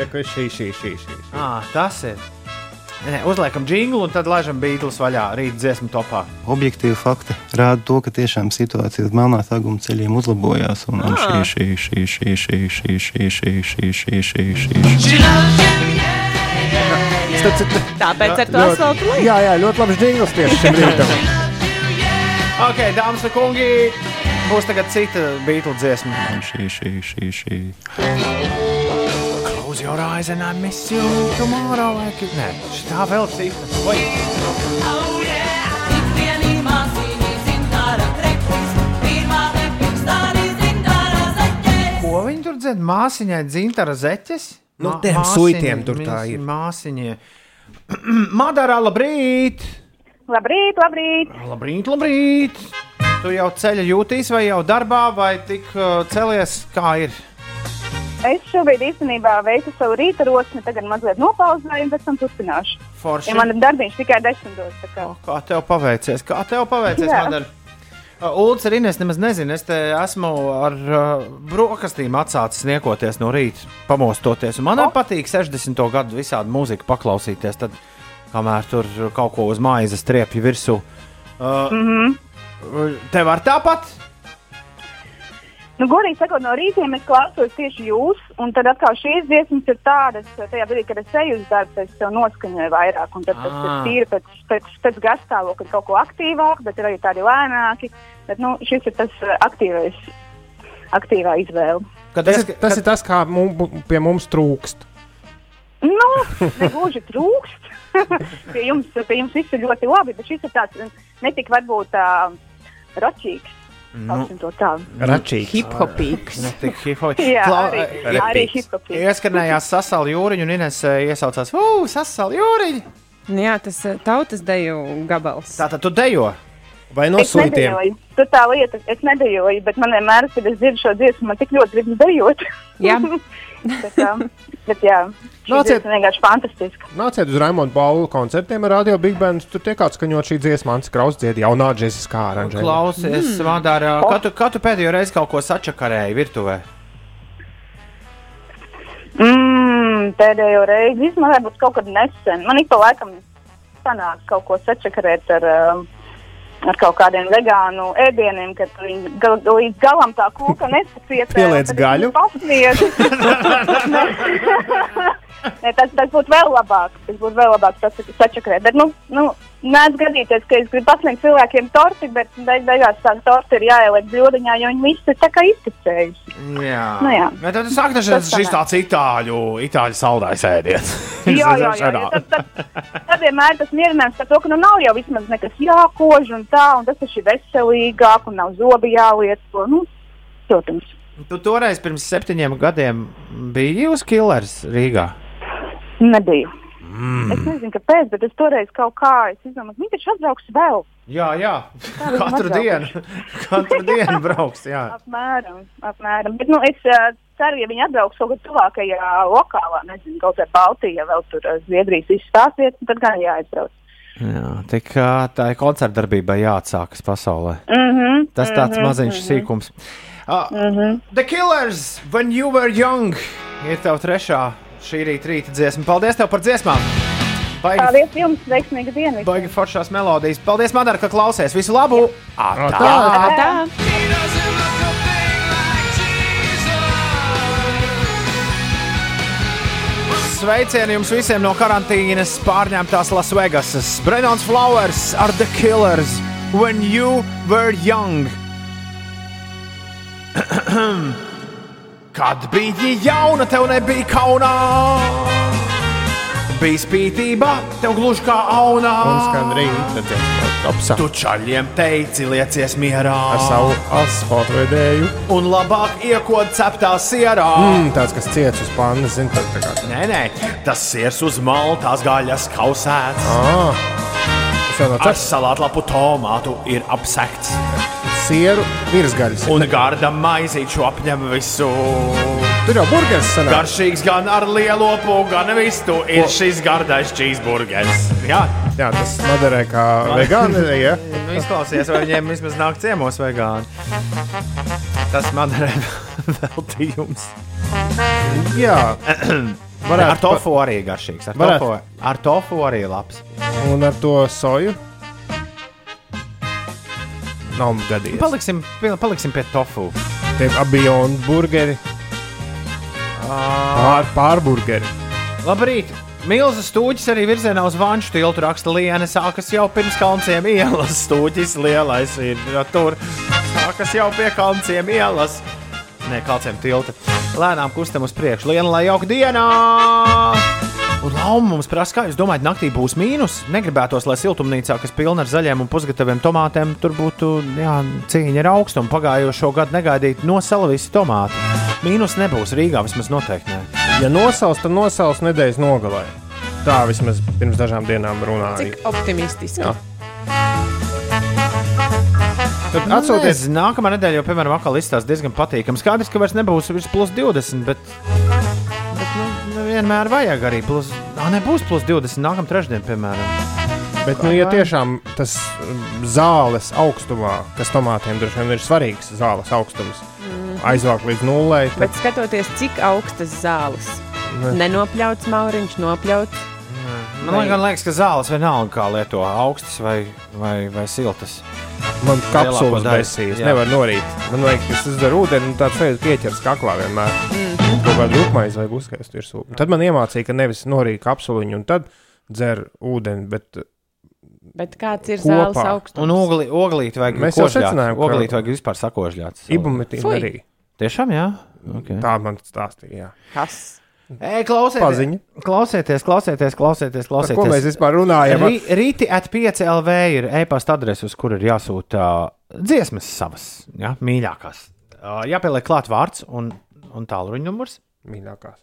Ja, ka šī, šī, šī, šī. Ah, tas ir. Nē, uzliekam jinglu un tad laižam Beatles vaļā rīt dziesmu topā. Objektīvi fakti rāda to, ka tiešām situācija uz melnā saguma ceļiem uzlabojās. Un, un šī, šī, šī, šī, šī, šī, šī, šī, šī, šī, šī, šī. Tāpēc ar to asfaltu lietu. Jā, jā, ļoti labs jingls tieši šim rītam. Ok, dāmas un kungi, būs tagad cita Beatles dziesma. Šī, šī, šī, šī. Close your eyes and I miss you tomorrow. Like it. Nē, tā vēl cita. Oi. Ko viņi tur dzird? Māsiņai dzintara zeķes? Nu, tiem māsiņi- suitiem tur tā ir. Māsiņie. Madara, labrīt! Labrīt, labrīt! Labrīt, labrīt! Tu jau ceļā jūtīs, vai jau darbā, vai tik uh, celies, kā ir? Es šobrīd īstenībā veicu savu rīta rosmi, tagad mazliet nopauzēju, un pēc tam turpināšu. Forši. Ja man ir darbiņš tikai desmitos. kā. Kā tev paveicies? Kā tev paveicies. Madara? Ulds arī nemaz nezinu. Es esmu ar uh, brokastīm atsācis niekoties no rīta, pamostoties. Man arī patīk 60. gadu visādi mūziku paklausīties, tad, kamēr tur kaut ko uz maizes triepja virsū. Uh, Mm -hmm. Tev var tāpat? Nu, godīgi sakot, no rītiem es klausos tieši jūs, un tad atkal šīs dziesmas ir tādas, tajā brīdī, kad es eju uz darbu, es sev noskaņoju vairāk, un tad tas Ah. ir tīri pēc, pēc, pēc gastāvokļa kaut ko aktīvāku, bet ir arī tādi lēnāki. Bet, nu, šis ir tas uh, aktīvais, aktīvā izvēle. Kad Tas, ir, tas ir tas, kā mum, pie mums trūkst. Nu, negluži trūkst. pie, jums, pie jums viss ir ļoti labi, bet šis ir tāds netik varbūt tā ročīgs. Nu. Nu. Račīgs. Hiphopīgs. Jā, Klau- arī, eh, arī hiphopīgs. Ieskanējās sasāli jūriņu, un Ines eh, iesaucās, Ugh, sasāli jūriņu! Nu Jā, tas eh, tautas deju gabals. Tātad tu dejo. Vai Es nedejoju. Tur tā lieta, es nedejoju, bet man vienmēr, kad es dzirdu šo dziesmu, man tik ļoti gribas dejot. Jā. bet, um, bet jā, šī Nāciet. dziesma vienkārši fantastiska. Nāciet uz Raimonda Baulu koncertiem ar Radio Big Band. Tur tiek atskaņot šī dziesma, Mans Kraus dzied jaunā džesiskā aranžē. Klausies, mm. Madara, kā tu, kā tu pēdējo reizi kaut ko sačakarēji virtuvē? Mm, pēdējo reizi izmantoju, varbūt kaut kad nesen. Man ik pa laikam sanāk kaut ko sačakarēt ar, um, ar kaut kādiem vegānu ēdieniem, kad viņi gal, līdz galam tā kūka nesacietē. Pieliec gaļu? Pasniedz. Nē, tas, tas būtu vēl labāk. Tas būtu vēl labāk sačak- sačakarēt. Bet, nu, nu, Nē, gadīties, ka es gribu pasniegt cilvēkiem torti, bet beig beigās tā torta ir jāieliek bludiņā, jo viņi visi ir tā kā izticējuši. Jā, Nu jā. Bet tad sāk tas Tas sanāk. tāds itāļu, itāļu saldājs ēdiens. Jā, jā, jā, jā. Tad, tad, tad vienmēr tas mierinājums par to, ka nu nav jau vismaz nekas jākož un tā, un tas ir šī veselīgāk un nav zobi jālieto. Nu, protams. Tu toreiz pirms septiņiem gadiem biji uz Killers Rīgā. Nebija. Mm. Es nezinu, kāpēc, bet es toreiz kaut kā, izdomāju, ka viņi taču atbrauks vēl. Jā, jā. Katru dienu, katru dienu brauks. Jā. Apmēram, apmēram. Bet, nu, es uh, ceru, ja viņi atbrauks kaut kur tuvākajā lokālā, nezinu, kaut kā Baltijā, vēl tur uh, Zviedrijas izstāstiet, tad gan jāaizbrauc. Jā, tik tā ir koncertdarbībai jāatsākas pasaulē. Mhm, Tas tāds mhm, maziņš mhm. sīkums. Uh, Mhm. The Killers, when you were young, ir tev trešā šī rīta, rīta dziesma. Paldies tev par dziesmām! Baigi, Paldies jums, veiksmīga diena! baigi foršās melodijas. Paldies, Madara, ka klausies. Visu labu! Atā! Tā. Sveicieni jums visiem no karantīnas pārņemtās Lasvegasas. Brenons Flowers ar The Killers when you were young. Kad biji jauna, tev nebija kaunā. Bija spītība, tev gluži kā aunā. Un skan rīta apsā. Tu čaļiem teici, liecies mierā. Ar savu asfaltu vedēju. Un labāk iekod ceptā sierā. Mm, tāds, kas ciets uz pannas, zina, tā, tā kā. Nē, nē, tas sirs uz maltās gaļas kausēts. Ah, Ar salātlapu tomātu ir apsekts. Sieru virsgaļas. Un garda maizīšu apņem visu. Tur jau burgeris sanāk. Garšīgs gan ar lielopu, gan vistu ir šis gardais cheeseburgers. Jā, Jā, tas noderē kā vegāni. Ja? Nu, izklausies, vai viņiem vismaz nāk ciemos vegāni. Tas man ir veltījums. Jā, Varētu ar tofu arī garšīgs. Ar tofu, ar tofu arī labs. un ar to soju. Nav gadījies. Paliksim, paliksim pie tofu. Tie abi un burgeri. Pār, pārburgeri. Labrīt! Milzu stūķis arī virzienā uz Vanšu tiltu raksta Liene. Sākas jau pirms kalnciem ielas. Stūķis lielais ir tur. Sākas jau pie kalnciem ielas. Nē, kalciem tilta. Lēnām kustam uz priekšu. Liena, lai jauka dienā! Un lauma mums prasa, kā jūs domājat, naktī būs mīnus? Negribētos, lai siltumnīcā, kas pilna ar zaļiem un pusgataviem tomātiem, tur būtu jā, cīņa ar augstumu. Pagājušo gadu negaidīt nosala visi tomāti. Mīnus nebūs Rīgā vismaz noteikti. Ne. Ja nosauc, tad nosauc nedēļas nogalē. Tā vismaz pirms dažām dienām runāja. Cik optimistiski. Jā. Tad atsūties Atsūties nākamā nedēļa, jau, piemēram, atkal izstāsta diezgan patīkami. Skaidrs, ka vairs nebūs virs plus 20, bet, nu, nevienmēr vajag arī plus. Nā, nebūs plus 20 nākamā trešdiena, piemēram. Bet, nu, ja tiešām tas mm, zāles augstumā, kas tomātiem droši vien ir svarīgs, zāles augstums, aizvāk līdz nulē, tad Bet skatoties, cik augstas zāles. Ne. Nenopļauts mauriņš, nopļauts. Man gan liekas, ka zāles vienalga kā lieto augstas vai, vai, vai siltas. man kapsulas. Jā. Nevar norīt. Man liekas, ka tas ir ūdeni un tāds veids pieķers kaklā vienmēr. Mhm. Kaut kādu rupmaizi vai uzkaist virsū. Tad man iemācīja, ka nevis norīt kapsuliņu un tad dzer ūdeni, bet Bet kāds ir Kopā. zāles augstums? Un ogli, oglīt vajag Mēs jau secinājām, ka- Oglīt vajag vispār sakožļāt. ibumetīna arī. Tiešām, jā. Okay. Tā man stāstīja. jā. Kas? Ej, klausieties, Paziņa. klausieties, klausieties, klausieties. Par klausieties. ko mēs vispār runājam? Rī, rīti at 5 LV ir e-pasta adrese, uz kur ir jāsūta dziesmas savas, ja, mīļākās. Ā, Jāpieliek klāt vārds un, un tālruņa numurs. Mīļākās.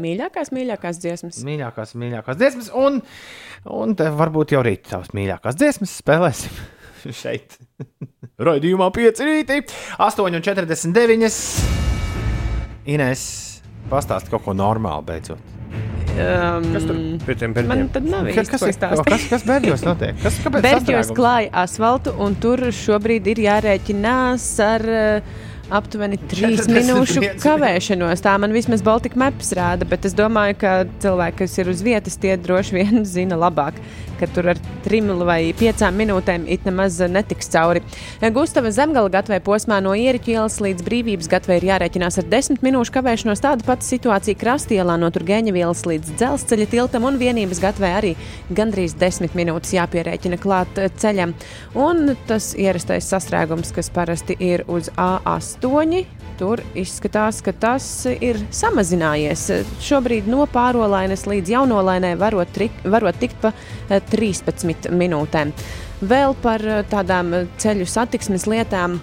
Mīļākās, mīļākās dziesmas. Mīļākās, mīļākās dziesmas, un, un varbūt jau rīt tavas mīļākās dziesmas spēlēsim šeit. Raidījumā 5 rītī, 8,49. Ines, pastāsti kaut ko normālu beidzot. Um, Kas tur pie tiem Man bērniem? tad nav Kas, īsti kas, ir- stāstīt. kas, kas Berģos notiek? Kas, sastrēgums? klāja asfaltu, un tur šobrīd ir jārēķinās ar uh, aptuveni 3 45 minūšu kavēšanos. Tā man vismaz Baltika Maps rāda, bet es domāju, ka cilvēki, kas ir uz vietas, tie droši vien zina labāk, ka tur ar 3 vai 5 minūtēm it nemaz netiks cauri. Gustava zemgala gatavē posmā no Ieriķa ielas līdz brīvības gatavē ir jārēķinās ar 10 minūšu kavēšanos. Tāda pati situācija Krastielā no Turgeņa ielas līdz dzelzceļa tiltam un vienības gatavē arī gandrīz 10 minūtes jāpierēķina klāt ceļam. Un tas ierastais sastrēgums, kas parasti ir uz A8. Tur izskatās, ka tas ir samazinājies. Šobrīd no pārolainas līdz jaunolainai varot, trik, varot tikt pa eh, 13 minūtēm. Vēl par eh, tādām eh, ceļu satiksmes lietām.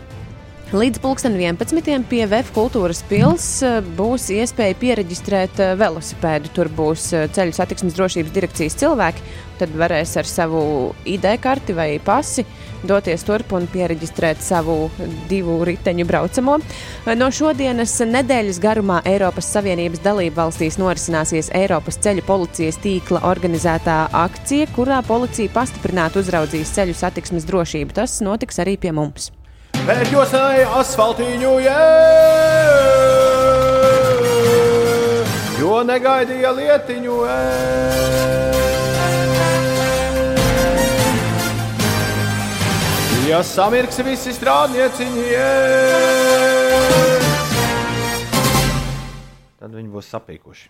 Līdz 2011. pie VF kultūras pilsētas būs iespēja pieregistrēt eh, velosipēdu. Tur būs eh, ceļu satiksmes drošības direkcijas cilvēki. Tad varēs ar savu ID karti vai pasi doties turp un pieregistrēt savu divu riteņu braucamo. No šodienas nedēļas garumā Eiropas Savienības dalību valstīs norisināsies Eiropas ceļu policijas tīkla organizētā akcija, kurā policija pastiprināti uzraudzīs ceļu satiksmes drošību. Tas notiks arī pie mums. Ej asfaltīņu, jē! Jo negaidīja lietiņu, ej! Ja samirksi visi strādnieciņi! Tad viņi būs sapīkuši.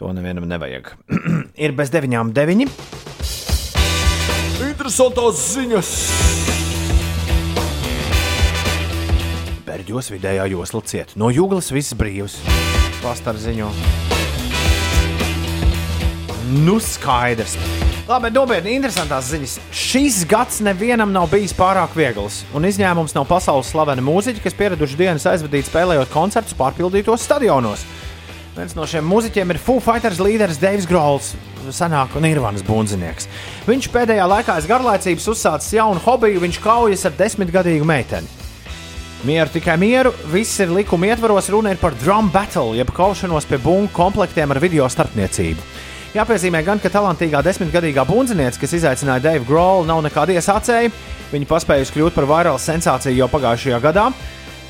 To nevienam nevajag. Ir bez deviņām deviņi. Interesantās ziņas! Berģos vidējā josla cieta. No jūglas viss brīvs. Pastāv ziņo. Nu, skaidrs. Labi, nopietni, interesantās ziņas. Šis gads nevienam nav bijis pārāk viegls, un izņēmums nav pasaules slaveni mūziķi, kas pieraduši dienas aizvadīt spēlējot koncertus pārpildītos stadionos. Viens no šiem mūziķiem ir Foo Fighters līderis Deivs Grols, senāk un Nirvanas bundzinieks. Viņš pēdējā laikā aiz garlaicības uzsācis jaunu hobiju, viņš kaujas ar desmitgadīgu meiteni. Mieru tikai mieru, viss ir likuma ietvaros, runa ir par drum battle, jeb kaušanos pie bungu komplektiem ar video starpniecību. Jāpiezīmē gan, ka talantīgā desmitgadīgā bundziniece, kas izaicināja Deivu Grolu, nav nekāda iesācēja. Viņa paspējusi kļūt par vairālu sensāciju jau pagājušajā gadā.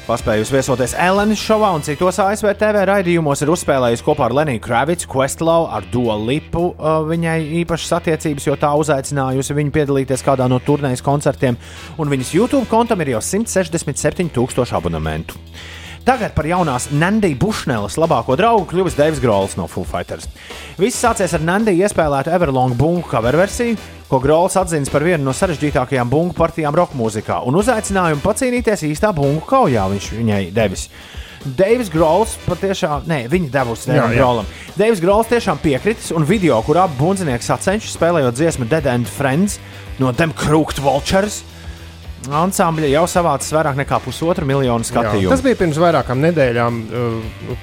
Paspējusi viesoties Elenas šovā un citos ASV TV raidījumos, ir uzspēlējusi kopā ar Leniju Kravicu, Questlove, ar Dolu Lipu. uh, Viņai īpašas attiecības, jo tā uzaicinājusi viņu piedalīties kādā no turnējas koncertiem, un viņas YouTube kontam ir jau 167,000 abonementu. Tagad par jaunās Nandijas Bušnelas labāko draugu kļuvis Deivs Grols no Foo Fighters. Viss sācies ar Nandiju iespēlētu Everlong bungu cover versiju, ko Grols atzīst par vienu no sarežģītākajām bungu partijām roka mūzikā, un uzaicinājumu pacīnīties īstā bungu kaujā viņš viņai devis. Deivs Grols patiešām, nē, viņa devusi Deivam. Grolam. Deivs Grols tiešām piekritis, un video, kur abi bundzinieki sacenšas spēlējot dziesmu Dead End Friends no Dem Crooked Vultures. Ansambļa jau savācis vairāk nekā pusotru miljonu Jā, skatījumu. tas bija pirms vairākām nedēļām. Uh,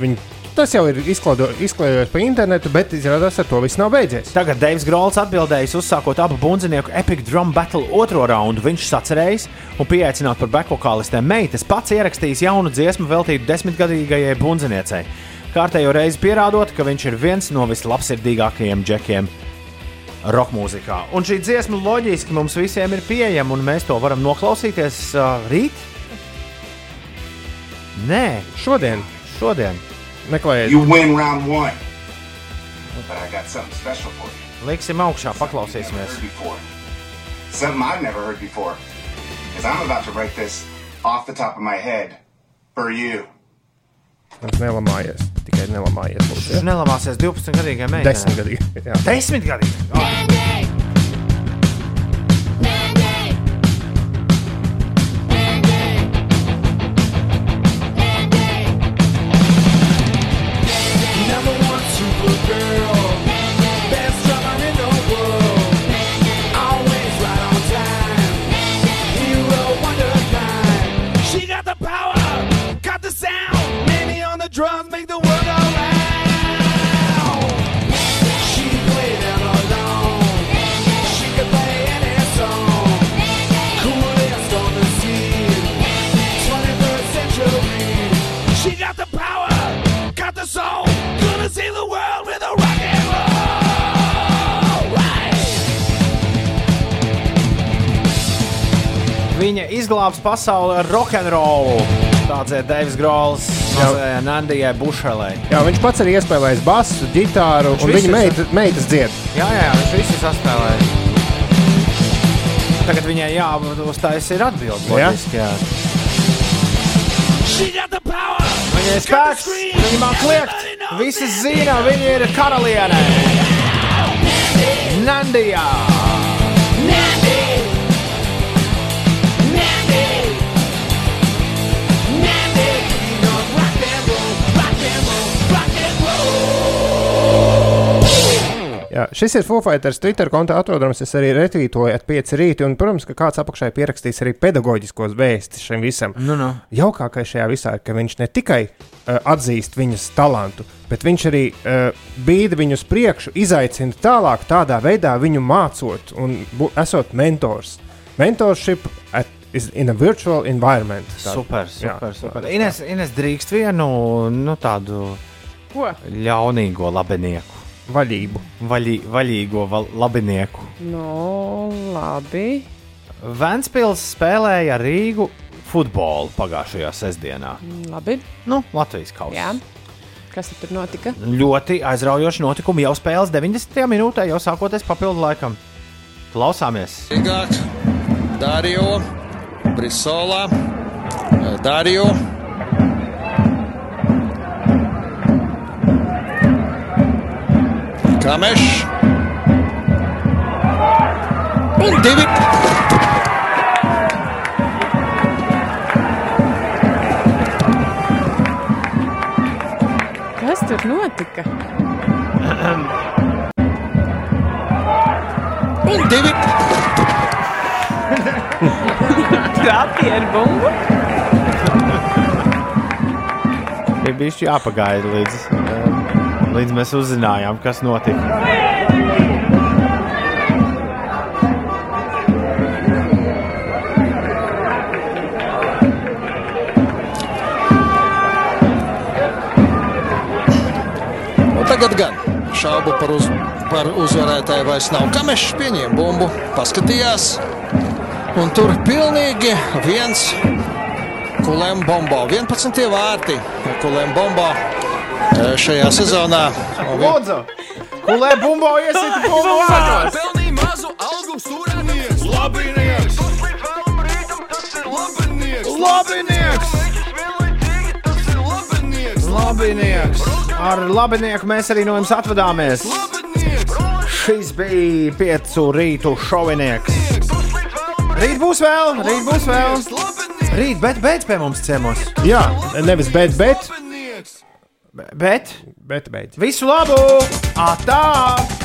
viņi, tas jau ir izklaido- izklaidojies pa internetu, bet izrādās, ar to viss nav beidzies. Tagad Deivs Grols atbildējis, uzsākot abu bundzinieku Epic Drum Battle otro raundu. Viņš sacerējis un pieaicināt par bekvokālistēm meitas, pats ierakstījis jaunu dziesmu veltītu desmitgadīgajai bundziniecei. Kārtējo reizi pierādot, ka viņš ir viens no vislabsirdīgākajiem džekiem roka mūzikā. Un šī dziesma loģiski mums visiem ir pieejama, un mēs to varam noklausīties uh, rīt. Nē, šodien. šodien. Meklējiet, You win round one. But I got something special for you. Liksim augšā, paklausīsimies. Something I've never heard before. Because I'm about to write this off the top of my head for you. Nelamājies. Tikai nelamājies. Viņš ja? nelamāsies 12 gadīgai meitai. Desmitgadīgi. jā. 10 gadīgi. Number Viņa izglābs pasauli ar rokenrolu. Tāds ir Deivs Grols, Nandijai Bušelai. Jā, viņš pats ir iespēlējis basu, ģitāru, Viņš un viņa meita, meitas dzied. Jā, jā, jā, viņš visu saspēlēja. Tagad viņai jāuzstājas ir atbildi. Jā. Jā. She got the power. Viņai ir spēks, viņa man kliegt. Visi zina, viņa ir karaliene. Nandijā. Jā, šis ir Foo Fighters Twitter kontā atrodams. Es arī retvītoju at 5 rītī, un, protams, ka kāds apakšā ir pierakstījis arī pedagoģiskos vēstis šim visam. Nu, nu. Jaukākais šajā visā ir, ka viņš ne tikai uh, atzīst viņas talantu, bet viņš arī uh, bīda viņu uz priekšu, izaicina tālāk, tādā veidā viņu mācot un bu, esot mentors. Mentorship at, is in a virtual environment. Tā- Super, jā, super. super. tā- Ines, Ines drīkst vienu nu, tādu Ko? ļaunīgo labinieku. Vaļību. Vaļī, vaļīgo val, labinieku. No, labi. Vēnspils spēlēja Rīgu futbolu pagājušajā sestdienā. Labi. Nu, Latvijas kausā. Jā. Kas tur notika? Ļoti aizraujoši notikumi jau spēles 90. minūtē, jau sākoties papildu laikam. Klausāmies! Igāķi, Dārījums, Brisolā, Dārījums. Kamešs. Un divi. Kas tur notika? Un divi. Trāpīja ar bumbu. Ir bijis jāpagaida līdz. Uh, līdz mēs uzzinājām, kas notika. Un tagad gan šaubu par, uz, par uzvarētāju vairs nav. Kamešs pieņēma bumbu, paskatījās, un tur pilnīgi viens kulēm bombo. 11 vārti kulēm bombo eh, šajā sezonā. Lūdzu, kulē bumbo iesit bumbu vārtos! Pelnīja mazu algu stūrēnieks, labinieks! Labinieks! Labinieks! Ar labinieku mēs arī no jums atvadāmies. Šis bija piecu rītu šovinieks. Rīt būs vēl, rīt būs vēl. Rīt, bet beidz pie mums ciemos. Jā, nevis bet, bet. Bet, bet beidz. visu labu! Atā!